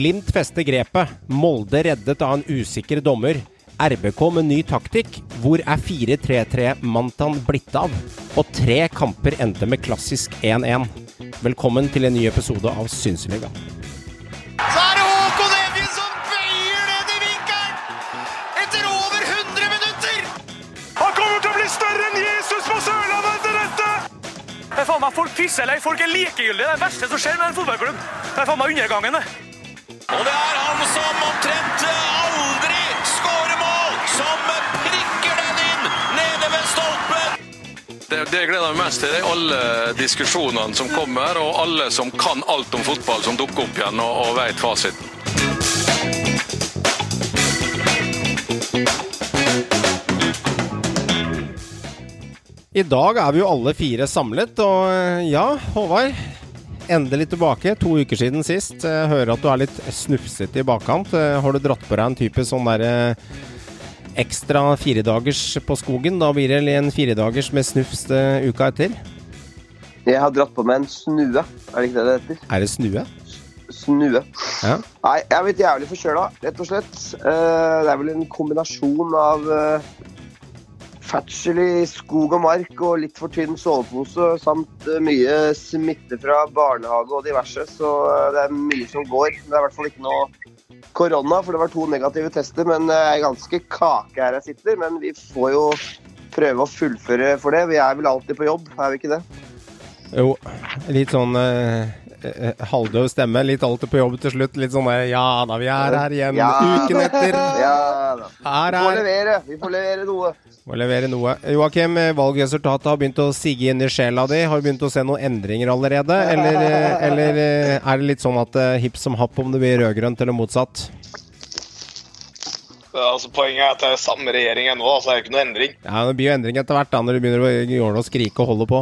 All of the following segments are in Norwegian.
Glimt fester grepet. Molde reddet av en usikker dommer. RBK med ny taktikk. Hvor er 4-3-3-mantaen blitt av? Og tre kamper endte med klassisk 1-1. Velkommen til en ny episode av Synseliga. Så er det Håkon Evjen som bøyer ned i vinkelen! Etter over 100 minutter! Han kommer til å bli større enn Jesus på Sørlandet etter dette! Det er faen meg Folk pisser eller folk er likegyldige. Det er det verste som skjer med en fotballklubb. Det er faen meg undergangen, det. Og det er han som omtrent aldri skårer mål, som prikker den inn nede ved stolpen! Det, det gleder meg mest til. det er Alle diskusjonene som kommer, og alle som kan alt om fotball, som dukker opp igjen og, og vet fasiten. I dag er vi jo alle fire samlet, og eh, ja, Håvard. Endelig tilbake. To uker siden sist. Jeg hører at du er litt snufsete i bakkant. Eh, Har du dratt på deg en type sånn derre ekstra firedagers på skogen? Da blir det en firedagers med snufs eh, uka etter? Jeg har dratt på meg en snue. Er det ikke det det heter? Er det snue? Snue. Ja. Nei, jeg er blitt jævlig forkjøla, rett og slett. Eh, det er vel en kombinasjon av ferdsel i skog og mark og litt for tynn sovepose samt eh, mye smitte fra barnehage og diverse. Så eh, det er mye som går. Det er i hvert fall ikke noe korona, for det var to negative tester. Men det er ganske kake her jeg sitter. Men vi får jo prøve å fullføre for det. Vi er vel alltid på jobb, er vi ikke det? Jo, litt sånn eh, eh, halvdøv stemme. Litt alltid på jobb til slutt. Litt sånn der Ja da, vi er her igjen Ja uken etter. Ja da. Her Vi får er levere. Vi får levere noe. Må levere noe. Joakim, eh, valgresultatet har begynt å sige inn i sjela di. Har du begynt å se noen endringer allerede? Eller, eh, eller eh, er det litt sånn at eh, hipp som happ om det blir rød-grønt eller motsatt? Altså, poenget er at det er samme regjering ennå, da, så er det ikke noe endring. Ja, Det blir jo endring etter hvert da, når du begynner å gjøre noe og skrike og holde på.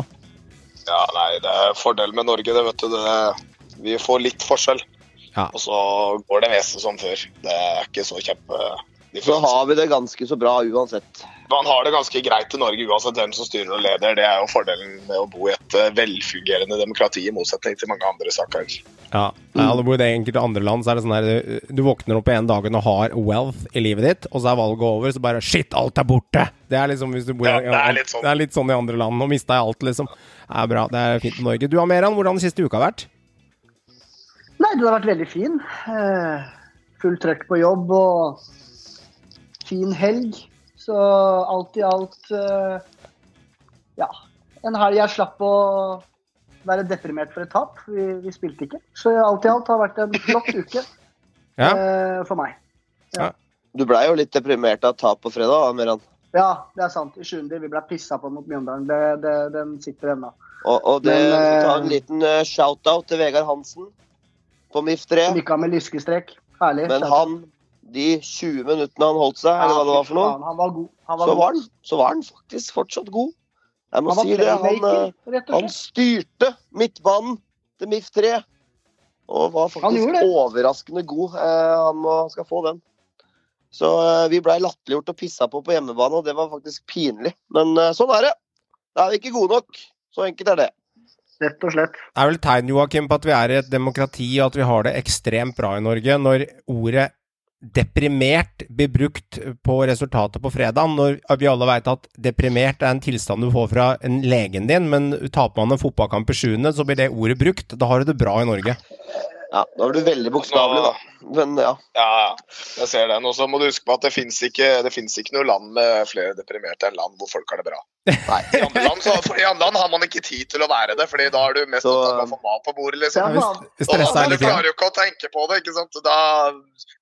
Ja, nei, Det er fordelen med Norge. det vet du. Det, vi får litt forskjell. Ja. Og så går det meste som før. Det er ikke så kjempe... Så har vi det ganske så bra uansett. Man har det ganske greit i Norge uansett hvem som styrer og leder. Det er jo fordelen med å bo i et eh, velfungerende demokrati, i motsetning til mange andre saker. Ja, ja du bor i det enkelte andre land, så er det sånn her du- Du våkner opp en dag og har wealth i livet ditt, og så er valget over, så bare Shit, alt er borte! Det er liksom hvis du bor i- Ja, det er litt sånn. Det er litt sånn i andre land. Nå mista jeg alt, liksom. Det er bra. Det er fint i Norge. Du Ameran, hvordan den siste uka har vært? Nei, den har vært veldig fin. Eh, full trøkk på jobb og fin helg. Så alt i alt eh, Ja. En helg jeg slapp å være deprimert for et tap. Vi, vi spilte ikke. Så alt i alt har vært en flott uke Ja. eh, for meg. Du blei jo litt deprimert av tap på fredag, Meran. Ja, det er sant. I sjuende. Vi ble pissa på mot Mjøndalen. Det, det, den sitter ennå. Og, og det Men, eh, ta en liten eh, shout-out til Vegard Hansen på MIF3. Som med lyskestrek. Herlig. Men han, de 20 minuttene han holdt seg, eller hva det var for noe, Han var god. Han var så god. var han, så var han faktisk fortsatt god. Jeg må si det. Han, eh, han styrte midtbanen til MIF3. Og var faktisk overraskende god. Eh, han må, skal få den. Så eh, vi blei latterliggjort og pissa på på hjemmebane, og det var faktisk pinlig. Men eh, sånn er det. Da er vi ikke gode nok. Så enkelt er det. Rett og slett. Det er vel tegn, Joakim, på at vi er i et demokrati, og at vi har det ekstremt bra i Norge, når ordet deprimert blir brukt på resultatet på fredag, når vi alle veit at deprimert er en tilstand du får fra en legen din, men taper man en fotballkamp i sjuende, så blir det ordet brukt. Da har du det bra i Norge. Ja, Da var du veldig bokstavelig, da. Men ja. Ja, jeg ser den. Og så må du huske på at det fins ikke, det ikke noe land med flere deprimerte enn land hvor folk har det bra. Nei. I andre land, så, for I andre land har man ikke tid til å være det, fordi da er du mest Så- opptatt av å få mat på bordet. Ja, liksom. faen. Vi Og da, du klarer jo ikke å tenke på det. ikke sant? Da,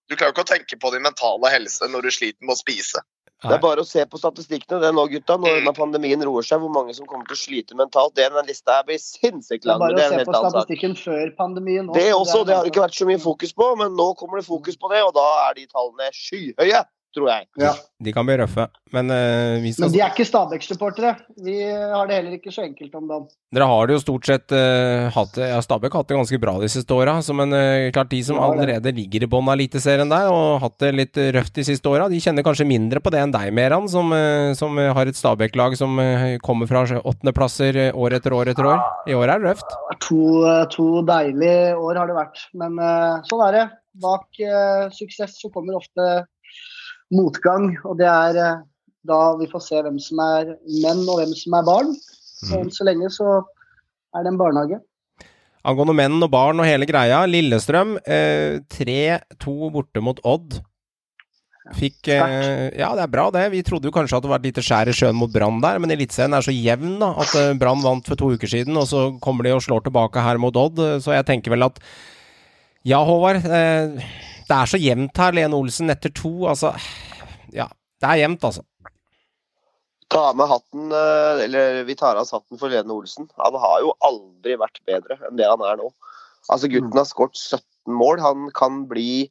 du klarer jo ikke å tenke på din mentale helse når du sliter med å spise. Det er bare å se på statistikkene det nå, gutta. Når mm. pandemien roer seg, hvor mange som kommer til å slite mentalt. Det Den lista her blir sinnssykt Det er bare Det å er se på statistikken før pandemien. Det også, det har det er- ikke vært så mye fokus på, men nå kommer det fokus på det, og da er de tallene skyhøye, tror jeg. Ja. De kan bli røffe, men uh, vi skal Men de er ikke Stabæk-supportere. Vi har det heller ikke så enkelt om dagen. Dere har det jo stort sett uh, hatt det Ja, Stabæk har hatt det ganske bra de siste åra. Men uh, klart de som Ja, allerede ligger i bånn av Eliteserien der, og hatt det litt røft de siste åra, de kjenner kanskje mindre på det enn deg, Meran, som, som har et Stabæk-lag som kommer fra åttendeplasser år etter år etter år. I år er det røft. To, to deilige år har det vært. Men sånn er det. Bak suksess så kommer ofte motgang, og det er eh, da vi får se hvem som er menn og hvem som er barn. Og enn så lenge så er det en barnehage. Angående menn og barn og hele greia. Lillestrøm eh, 3-2 borte mot Odd. Fikk eh, Ja, det er bra, det. Vi trodde jo kanskje at det var et lite skjær i sjøen mot Brann der, men Eliteserien er så jevn da, at eh, Brann vant for to uker siden, og så kommer de og slår tilbake her mot Odd. Så jeg tenker vel at Ja, Håvard. Eh, det er så jevnt her. Lene Olsen etter to, altså Ja, det er jevnt, altså. Ta med hatten, eh, eller Vi tar av oss hatten for Lene Olsen. Han har jo aldri vært bedre enn det han er nå. Altså Gutten har skåret 17 mål. Han kan bli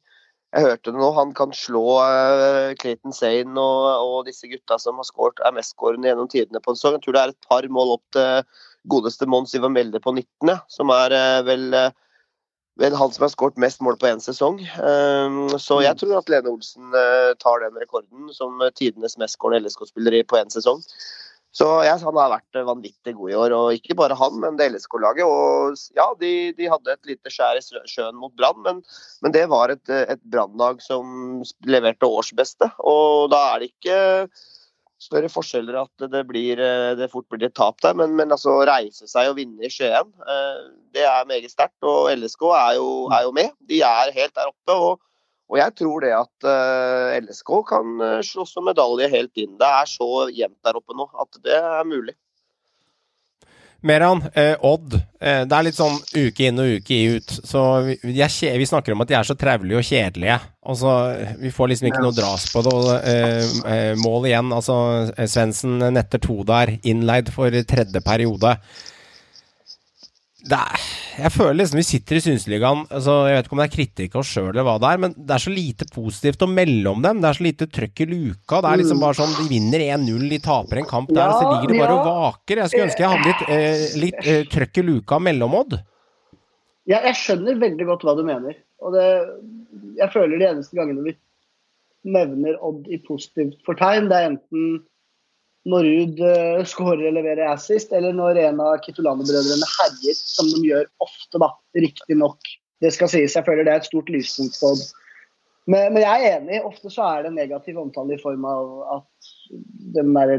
Jeg hørte det nå, han kan slå uh, Clayton Sane og, og, disse gutta som har skåret, er mestskårende gjennom tidene på en sesong. Jeg tror det er et par mål opp til godeste Mons Ivan Melde på 19., som er uh, vel uh, vel han som har skåret mest mål på én sesong. Um, så jeg tror at Lene Olsen uh, tar den rekorden som tidenes mestskårende LSK-spiller på én sesong. Så jeg, Han har vært vanvittig god i år, og ikke bare han, men det LSK-laget. og ja, de, de, hadde et lite skjær i sjøen mot Brann, men, men, det var et, et Brann-lag som leverte årsbeste. Og da er det ikke større forskjeller at det, blir, det fort blir et tap der. Men, men altså reise seg og vinne i Skien, det er meget sterkt. Og LSK er jo, er jo, med. De er helt der oppe. og og jeg tror det at uh, LSK kan slåss om medalje helt inn. Det er så jevnt der oppe nå at det er mulig. Meran, eh, Odd. Eh, det er litt sånn uke inn og uke ut. Så vi, jeg, vi, snakker om at de er så traulige og kjedelige. Altså, vi får liksom ikke noe dras på det. Og, eh, mål igjen. Altså, Svendsen netter to der, innleid for tredje periode er, jeg føler liksom vi sitter i Synseligaen altså, Jeg vet ikke om det er kritikk av oss sjøl eller hva det er, men det er så lite positivt å melde om dem. Det er så lite trøkk i luka. Det er liksom bare sånn De vinner 1-0, de taper en kamp der, ja, så ligger de bare ja. og vaker. Jeg skulle ønske jeg hadde litt, eh, litt eh, trøkk i luka mellom Odd. Ja, jeg skjønner veldig godt hva du mener. Og det, jeg føler de eneste gangene vi nevner Odd i positivt fortegn, det er enten når Ruud uh, skårer eller leverer assist, eller når en av Kitolano-brødrene herjer, som de gjør ofte, da. Riktignok. Det skal sies, jeg føler det er et stort lyspunkt på men, men, jeg er enig. Ofte så er det negativ omtale i form av at der,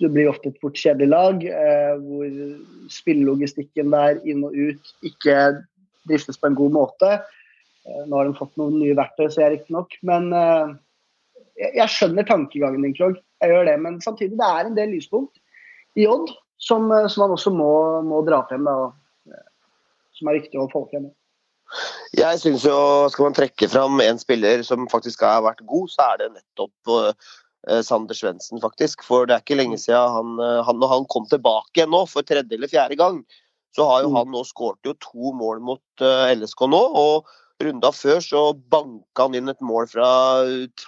det blir ofte et fort kjedelig lag, eh, hvor spillelogistikken der inn og ut ikke driftes på en god måte. Eh, nå har de fått noen nye verktøy, ser jeg riktignok. Men eh, jeg, jeg skjønner tankegangen din, Krog jeg gjør det. Men samtidig, det er en del lyspunkt i Odd som, eh, som man også må, må dra frem. Da, eh, som er viktig å få frem. Jeg synes jo, Skal man trekke fram en spiller som faktisk har vært god, så er det nettopp uh, Sander Svendsen, faktisk. For det er ikke lenge siden han, han, når han kom tilbake nå for tredje eller fjerde gang, så har jo mm. han nå skåret jo to mål mot LSK nå. og runda før så banka han inn et mål fra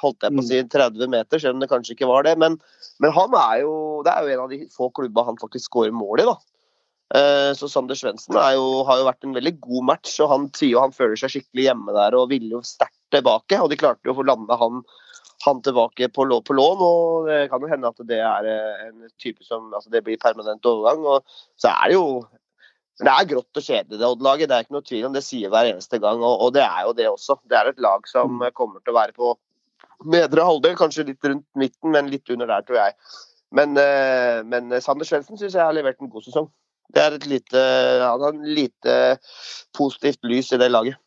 holdt jeg på å si 30 meter, selv om det kanskje ikke var det. Men, men han er jo, det er jo en av de få klubba han faktisk skårer mål i. da. Eh, så Sander Svendsen har jo vært en veldig god match, og han sier han føler seg skikkelig hjemme der og ville jo sterkt tilbake. Og de klarte jo å få landa han, han tilbake på, på, lån, og det kan jo hende at det er eh, en type som altså det blir permanent overgang. og Så er det jo men det er grått og kjedelig, det Odd-laget. Det er ikke noe tvil om det sier hver eneste gang. Og, og, det er jo det også. Det er et lag som mm. kommer til å være på nedre halvdel, kanskje litt rundt midten, men litt under der, tror jeg. Men, uh, men Sander Svendsen syns jeg har levert en god sesong. Det er et lite, han har et lite positivt lys i det laget.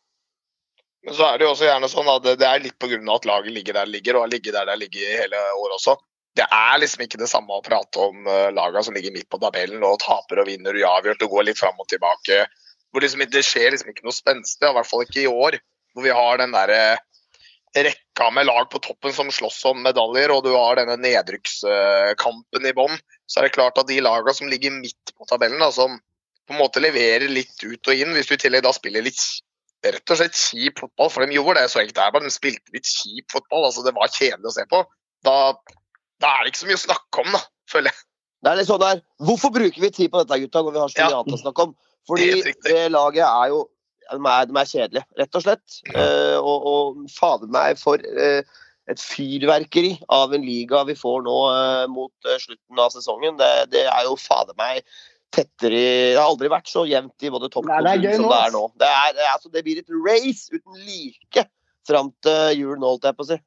Men så er det jo også gjerne sånn at det er litt pga. at laget ligger der det ligger, og har ligget der det har ligget hele året også det er liksom ikke det samme å prate om uh, lagene som ligger midt på tabellen og taper og vinner uavgjort og går litt fram og tilbake. Hvor liksom, Det skjer liksom ikke noe spenstig, i hvert fall ikke i år. Hvor vi har den der uh, rekka med lag på toppen som slåss om medaljer, og du har denne nedrykkskampen i bånn. Så er det klart at de lagene som ligger midt på tabellen, da, som på en måte leverer litt ut og inn, hvis du i tillegg da spiller litt rett og slett kjip fotball, for de gjorde det så enkelt er bare, de spilte litt kjip fotball, altså det var kjedelig å se på. Da da er det ikke så mye å snakke om, da, føler jeg. Det er litt sånn der, Hvorfor bruker vi tid på dette, gutta, når vi har så mye ja. annet å snakke om? Fordi det laget er jo de er, de er kjedelige, rett og slett. Ja. Uh, og, og fader meg for uh, et fyrverkeri av en liga vi får nå uh, mot slutten av sesongen. Det, det, er jo fader meg tettere i Det har aldri vært så jevnt i både topp og bunn som det er nå. Det, er, altså, det blir et race uten like fram til jul holdt jeg på å si.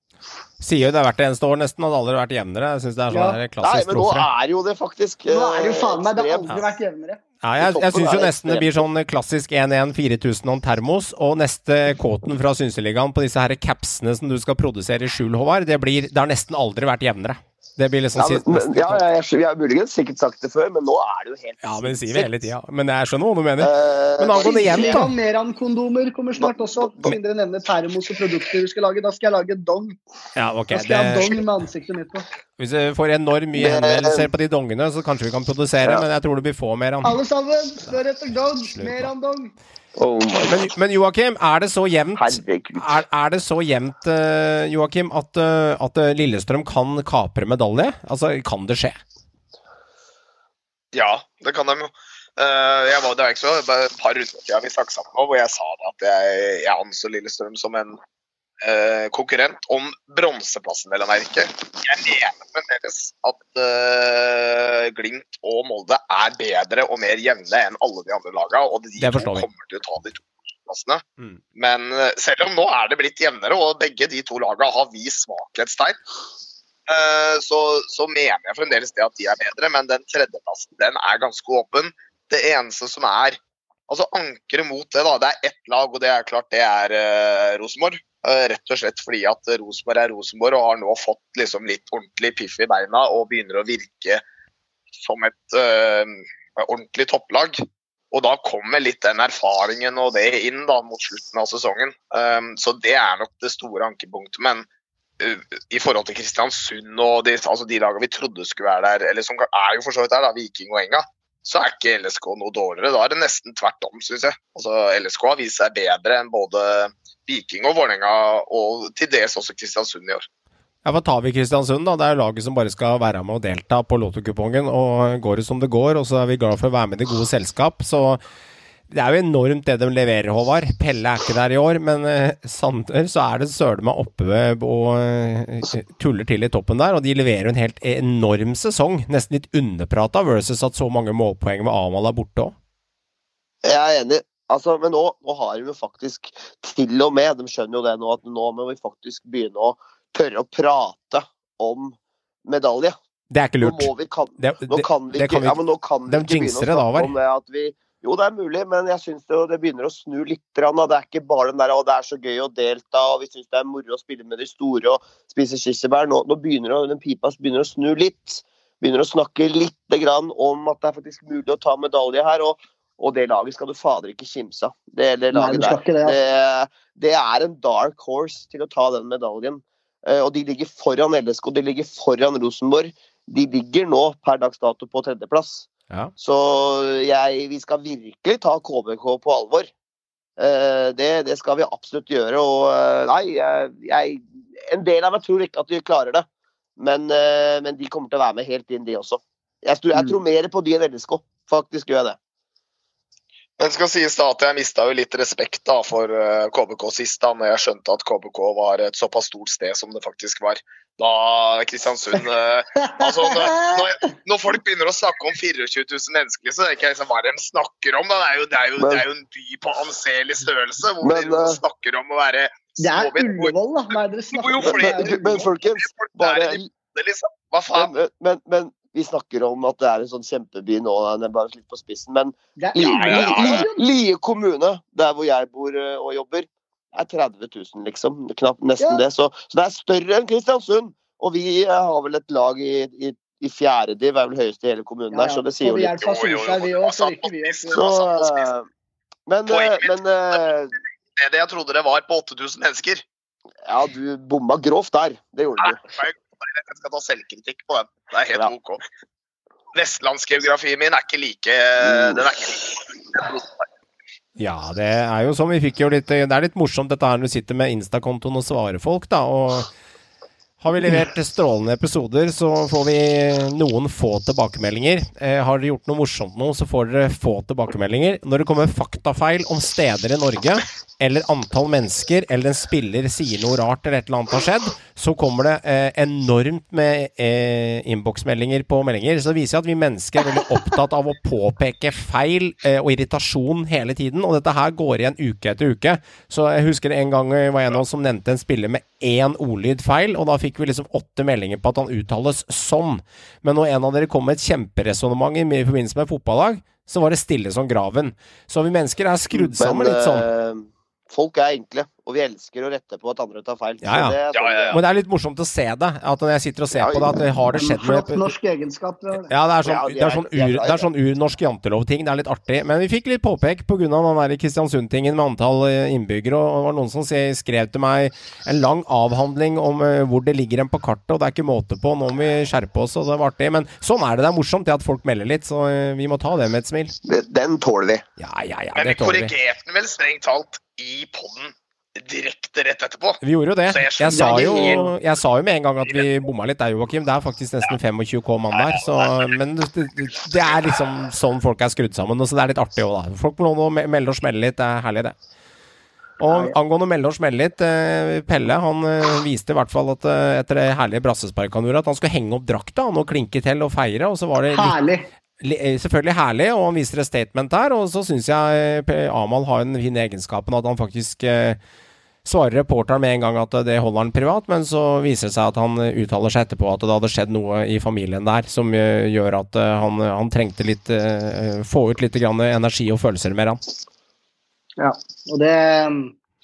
Sier jo det hvert eneste år nesten, at det aldri har vært jevnere. Jeg syns det er sånn Ja. klassisk Nei, men nå er jo det faktisk. Nå er det jo faen meg Det har aldri vært jevnere. Ja, jeg, jeg syns jo nesten det blir sånn klassisk 1-1 4000 om termos, og neste kåten fra Synseligaen på disse her capsene som du skal produsere i skjul, Håvard, det blir Det har nesten aldri vært jevnere. Det blir liksom Ja, sist- men, men, ja, jeg, jeg, jeg har muligens sikkert sagt det før, men nå er det jo helt Ja, men det sier vi hele tida. Men jeg skjønner hva du mener. Eh, Men angående hjem, da. Meran-kondomer kommer snart også. Siden dere nevner termos og produkter du skal lage. Da skal jeg lage dong. Ja, okay, Da skal jeg ha dong med ansiktet mitt på. hvis vi får enormt mye henvendelser på de dongene, så kanskje vi kan produsere, Ja. men jeg tror det blir få mer. Han. Alle sammen, spør etter dong. Meran-dong. Oh Men, men Joakim, er det så jevnt er, er det så jevnt, eh, Joakim, at, eh, at eh, Lillestrøm kan kapre medalje? Altså, kan det skje? Ja, det kan de jo. Eh, jeg var, det var ikke så bare et par runder siden vi snakket sammen nå, hvor jeg sa det at jeg, jeg anså Lillestrøm som en eh, konkurrent om bronseplassen, vel å merke. Jeg mener fremdeles at eh, Glimt og Molde er bedre og mer jevne enn alle de andre lagene, og de to kommer til å ta de to plassene. Mm. Men eh, selv om nå er det blitt jevnere, og begge de to lagene har vist svakhetstegn, eh, så, så mener jeg fremdeles det at de er bedre, men den tredjeplassen den er ganske åpen. Det eneste som er altså ankeret mot det, da, det er ett lag, og det er klart det er uh, Rosenborg. Eh, rett og slett fordi at Rosenborg er Rosenborg og har nå fått liksom litt ordentlig piff i beina og begynner å virke som et eh, ordentlig topplag. Og da kommer litt den erfaringen og det inn da mot slutten av sesongen. Um, så det er nok det store ankepunktet. Men uh, i forhold til Kristiansund og de, altså de lagene vi trodde skulle være der, eller som er jo for så vidt der, da, Viking og Enga, så er ikke LSK noe dårligere. Da er det nesten tvert om, syns jeg. Altså, LSK har vist seg bedre enn både Viking og Vålerenga, og til dels også Kristiansund i år. Ja, Hva tar vi Kristiansund, da? Det er laget som bare skal være med og delta på lottokupongen. Og går det som det går, og så er vi glad for å være med i det gode selskap. Så det er jo enormt det de leverer, Håvard. Pelle er ikke der i år, men uh, Sander så er det søren meg oppe og uh, tuller til i toppen der. Og de leverer en helt enorm sesong. Nesten litt underprata versus at så mange målpoeng med Amal er borte òg. Jeg er enig. Altså, men nå, nå har de jo faktisk til og med, de skjønner jo det nå, at nå må vi faktisk begynne å tørre å prate om medalje. Det er ikke Nå lurt. må vi kan, Det, nå kan vi ikke, kan vi ja, men nå kan vi De ikke begynne å snakke da, om det at vi Jo, det er mulig, men jeg syns det, det begynner å snu litt. da. Det er ikke bare den der å det er så gøy å delta, og vi syns det er moro å spille med de store og spise kirsebær. Nå, nå begynner det- den pipa begynner å snu litt. Begynner å snakke litt grann om at det er faktisk mulig å ta medalje her. og og det laget skal du fader ikke kimse av. Det, det Nei, laget der. det, Det, det er en dark horse til å ta den medaljen. Eh, Og de ligger foran LSK, de ligger foran Rosenborg. De ligger nå per dags dato på tredjeplass. Ja. Så jeg, vi skal virkelig ta KBK på alvor. Eh, Det, det skal vi absolutt gjøre. Og eh, nei, jeg, jeg, en del av meg tror ikke at de klarer det. Men, eh, men de kommer til å være med helt inn, de også. Jeg tror, jeg tror mer på de enn LSK. Faktisk gjør jeg det. Men det skal sies da at jeg mista jo litt respekt da for KBK sist, da når jeg skjønte at KBK var et såpass stort sted som det faktisk var. Da Kristiansund eh, altså når, når, folk begynner å snakke om 24 000 mennesker, så er det ikke liksom hva de snakker om. Da. Det, er jo, det, er jo, Men- det er jo en by på anselig størrelse, hvor Men, de eh, snakker om å være Det er Ullevål, da. Er dere Det jo snakker om? flere- Det er- Men, men folkens, folk bare der liksom. Hva faen? men, men, men vi snakker om at det er en sånn kjempeby nå, den er bare litt på spissen. Men Lie, Ja, ja, ja, ja. Lie kommune, der hvor jeg bor eh, og jobber, er 30 000, liksom. Knapt nesten Ja. det. Så, så det er større enn Kristiansund. Og vi eh, har vel et lag i, i, i fjerde div, er vel høyest i hele kommunen Ja, der, så det sier jo litt. Men, men Det er det jeg trodde det var på 8000 mennesker. ja, du bomma grovt der. Det gjorde du. Jeg skal ta selvkritikk på den. Det er helt Ja. OK. Vestlandsgeografien min er ikke like Mm. Den er ikke like Ja, det er jo sånn. Vi fikk jo litt Det er litt morsomt dette her når du sitter med Insta-kontoen og svarer folk, da. Og Har vi levert strålende episoder, så får vi noen få tilbakemeldinger. Eh, har dere gjort noe morsomt nå, så får dere få tilbakemeldinger. Når det kommer faktafeil om steder i Norge, eller antall mennesker, eller en spiller sier noe rart eller et eller annet har skjedd, så kommer det eh, enormt med eh, innboksmeldinger på meldinger. Så det viser at vi mennesker er veldig opptatt av å påpeke feil eh, og irritasjon hele tiden. Og dette her går igjen uke etter uke. Så jeg husker en gang jeg var en av oss som nevnte en spiller med én ordlyd feil, og da fikk vi liksom åtte meldinger på at han uttales sånn. Men når en av dere kom med et kjemperesonnement i, forbindelse med fotballag, så var det stille som graven. Så vi mennesker er skrudd sammen litt sånn. Folk er enkle, og vi elsker å rette på at andre tar feil. Ja, ja. Det ja. Men det er litt morsomt å se det. At når jeg sitter og ser på det, at det har det skjedd noe norsk egenskap. det. Ja, det er sånn, Ja, det er sånn, er- ur, de det er sånn urnorsk jantelov-ting. Det er litt artig. Men vi fikk litt påpek pga. den der Kristiansund-tingen med antall eh, innbyggere. Og det var noen som skrev til meg en lang avhandling om eh, hvor det ligger en på kartet, og det er ikke måte på. Nå må vi skjerpe oss, og det var artig. Men sånn er det. Det er morsomt det at folk melder litt, så eh, vi må ta det med et smil. Den tåler vi. Ja, ja, ja, Men vi. korrigerte den vel strengt talt i poden direkte rett etterpå. Vi gjorde jo det. Jeg Jeg sa jo, jeg sa jo med en gang at vi bomma litt der, Joakim. Det er faktisk nesten 25 K mann der. Så, men det, det er liksom sånn folk er skrudd sammen. Og så det er litt artig òg, da. Folk må nå melde og smelle litt. Det er herlig, det. Og angående å melde og smelle litt, eh, Pelle han eh, viste i hvert fall at eh, etter det herlige brassesparket han gjorde, at han skulle henge opp drakta han og klinke til og feire. Og så var det litt selvfølgelig herlig, og han viser et statement der. Og så syns jeg eh, Amal har den fine egenskapen at han faktisk eh, svarer reporteren med en gang at eh, det holder han privat, men så viser det seg at han eh, uttaler seg etterpå at det hadde skjedd noe i familien der som eh, gjør at eh, han, han trengte litt eh, Få ut litt energi og følelser mer, han. Ja, og det,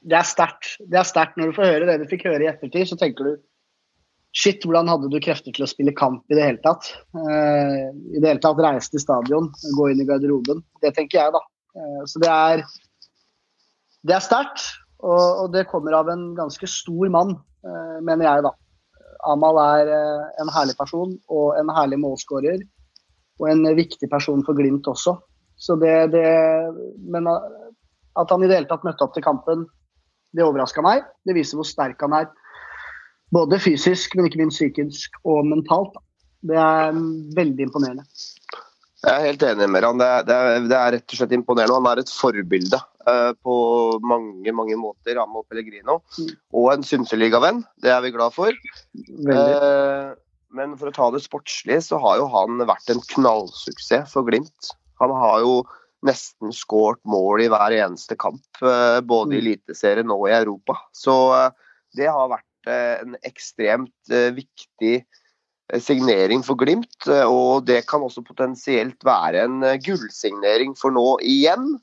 det er sterkt. Det er sterkt når du får høre det du fikk høre i ettertid, så tenker du Shit, hvordan hadde du krefter til å spille kamp i det hele tatt? Eh, I det hele tatt reise til stadion, gå inn i garderoben. Det tenker jeg, da. Eh, så det er Det er sterkt, og, og det kommer av en ganske stor mann, eh, mener jeg, da. Amal er eh, en herlig person og en herlig målskårer. Og en viktig person for Glimt også. Så det, det Men at han i det hele tatt møtte opp til kampen, det overraska meg. Det viser hvor sterk han er. Både fysisk, men ikke minst psykisk og mentalt. Det er veldig imponerende. Jeg er helt enig med han. Det er, det, er, det er rett og slett imponerende. Han er et forbilde uh, på mange mange måter, Amo Pellegrino. Mm. Og en Synseliga-venn. Det er vi glad for. Eh, men for å ta det sportslige, så har jo han vært en knallsuksess for Glimt. Han har jo nesten skåret mål i hver eneste kamp, uh, både i Mm. Eliteserien og i Europa. Så det har vært en ekstremt eh, viktig eh, signering for Glimt. eh, Og det kan også potensielt være en eh, gullsignering, for nå igjen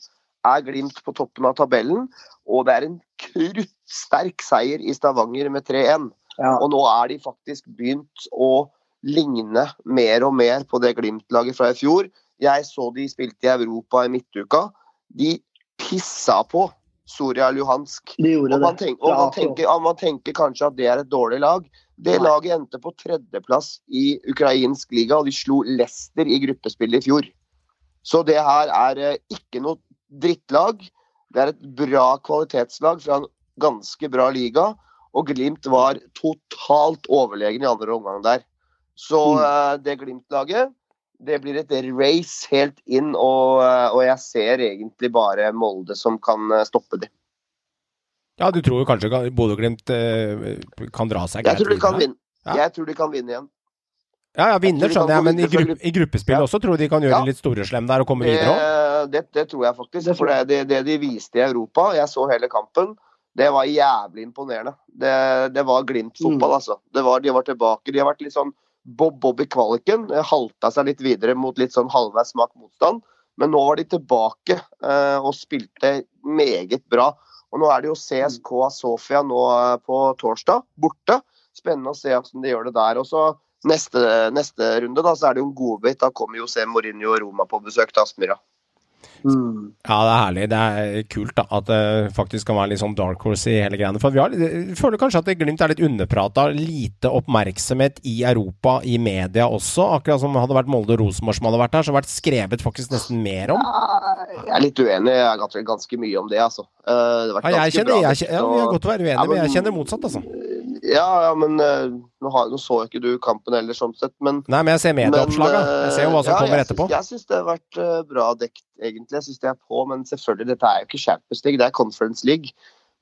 er Glimt på toppen av tabellen. Og det er en kruttsterk seier i Stavanger med 3-1. Ja. Og nå er de faktisk begynt å ligne mer og mer på det Glimt-laget fra i fjor. Jeg så de spilte i Europa i midtuka. De pissa på Soria Luhansk. De Og man, tenker, og man, tenker, man tenker kanskje at det er et dårlig lag. Det laget endte på tredjeplass i ukrainsk liga, og de slo Leicester i gruppespillet i fjor. Så det her er eh, ikke noe drittlag. Det er et bra kvalitetslag fra en ganske bra liga. Og Glimt var totalt overlegen i andre omgang der. Så Mm. eh, det Glimt-laget det blir et race helt inn, og, og jeg ser egentlig bare Molde som kan eh, stoppe dem. Ja, du tror kanskje kan- Bodø-Glimt eh, kan dra seg Jeg tror de kan vinne. Ja. Jeg tror de kan vinne igjen. Ja, ja, vinner skjønner jeg, men i, gruppe, i gruppespill Ja. også tror du de kan gjøre Ja. litt storeslem der og komme videre òg? Det, det, det tror jeg faktisk. For det, det, det de viste i Europa, jeg så hele kampen, det var jævlig imponerende. Det, det var Glimt-fotball, Mm. altså. Det var, de var tilbake. De har vært litt sånn bob-bob i kvaliken. Halta seg litt videre mot litt sånn halvveis smak motstand. Men nå var de tilbake eh, og spilte meget bra. Og nå er det jo CSK Sofia nå eh, på torsdag, borte. Spennende å se hvordan de gjør det der. Og så neste, neste runde, da, så er det jo en godbit. Da kommer jo se Mourinho og Roma på besøk til Aspmyra. Mm. Ja, det er herlig. Det er kult da, at det faktisk kan være litt sånn dark horse i hele greiene. For vi har, jeg føler kanskje at Glimt er litt underprata. Lite oppmerksomhet i Europa, i media også. Akkurat som hadde vært Molde og Rosenborg som hadde vært der, så hadde vært skrevet faktisk nesten mer om. Jeg er litt uenig jeg har ganske, ganske mye om det, altså. Eh, Det Ja, jeg kjenner, bra, jeg, ja, vi har godt godt være Ja, men men- jeg kjenner motsatt, altså. Ja, ja, men eh, nå, har, nå så ikke du kampen heller, sånn sett, men Nei, men jeg ser medieoppslaga. Jeg ser jo hva som ja, kommer jeg etterpå. Jeg syns det har vært eh, bra dekt, egentlig. Jeg syns de er på, men selvfølgelig, dette er jo ikke Champions League, det er Conference League.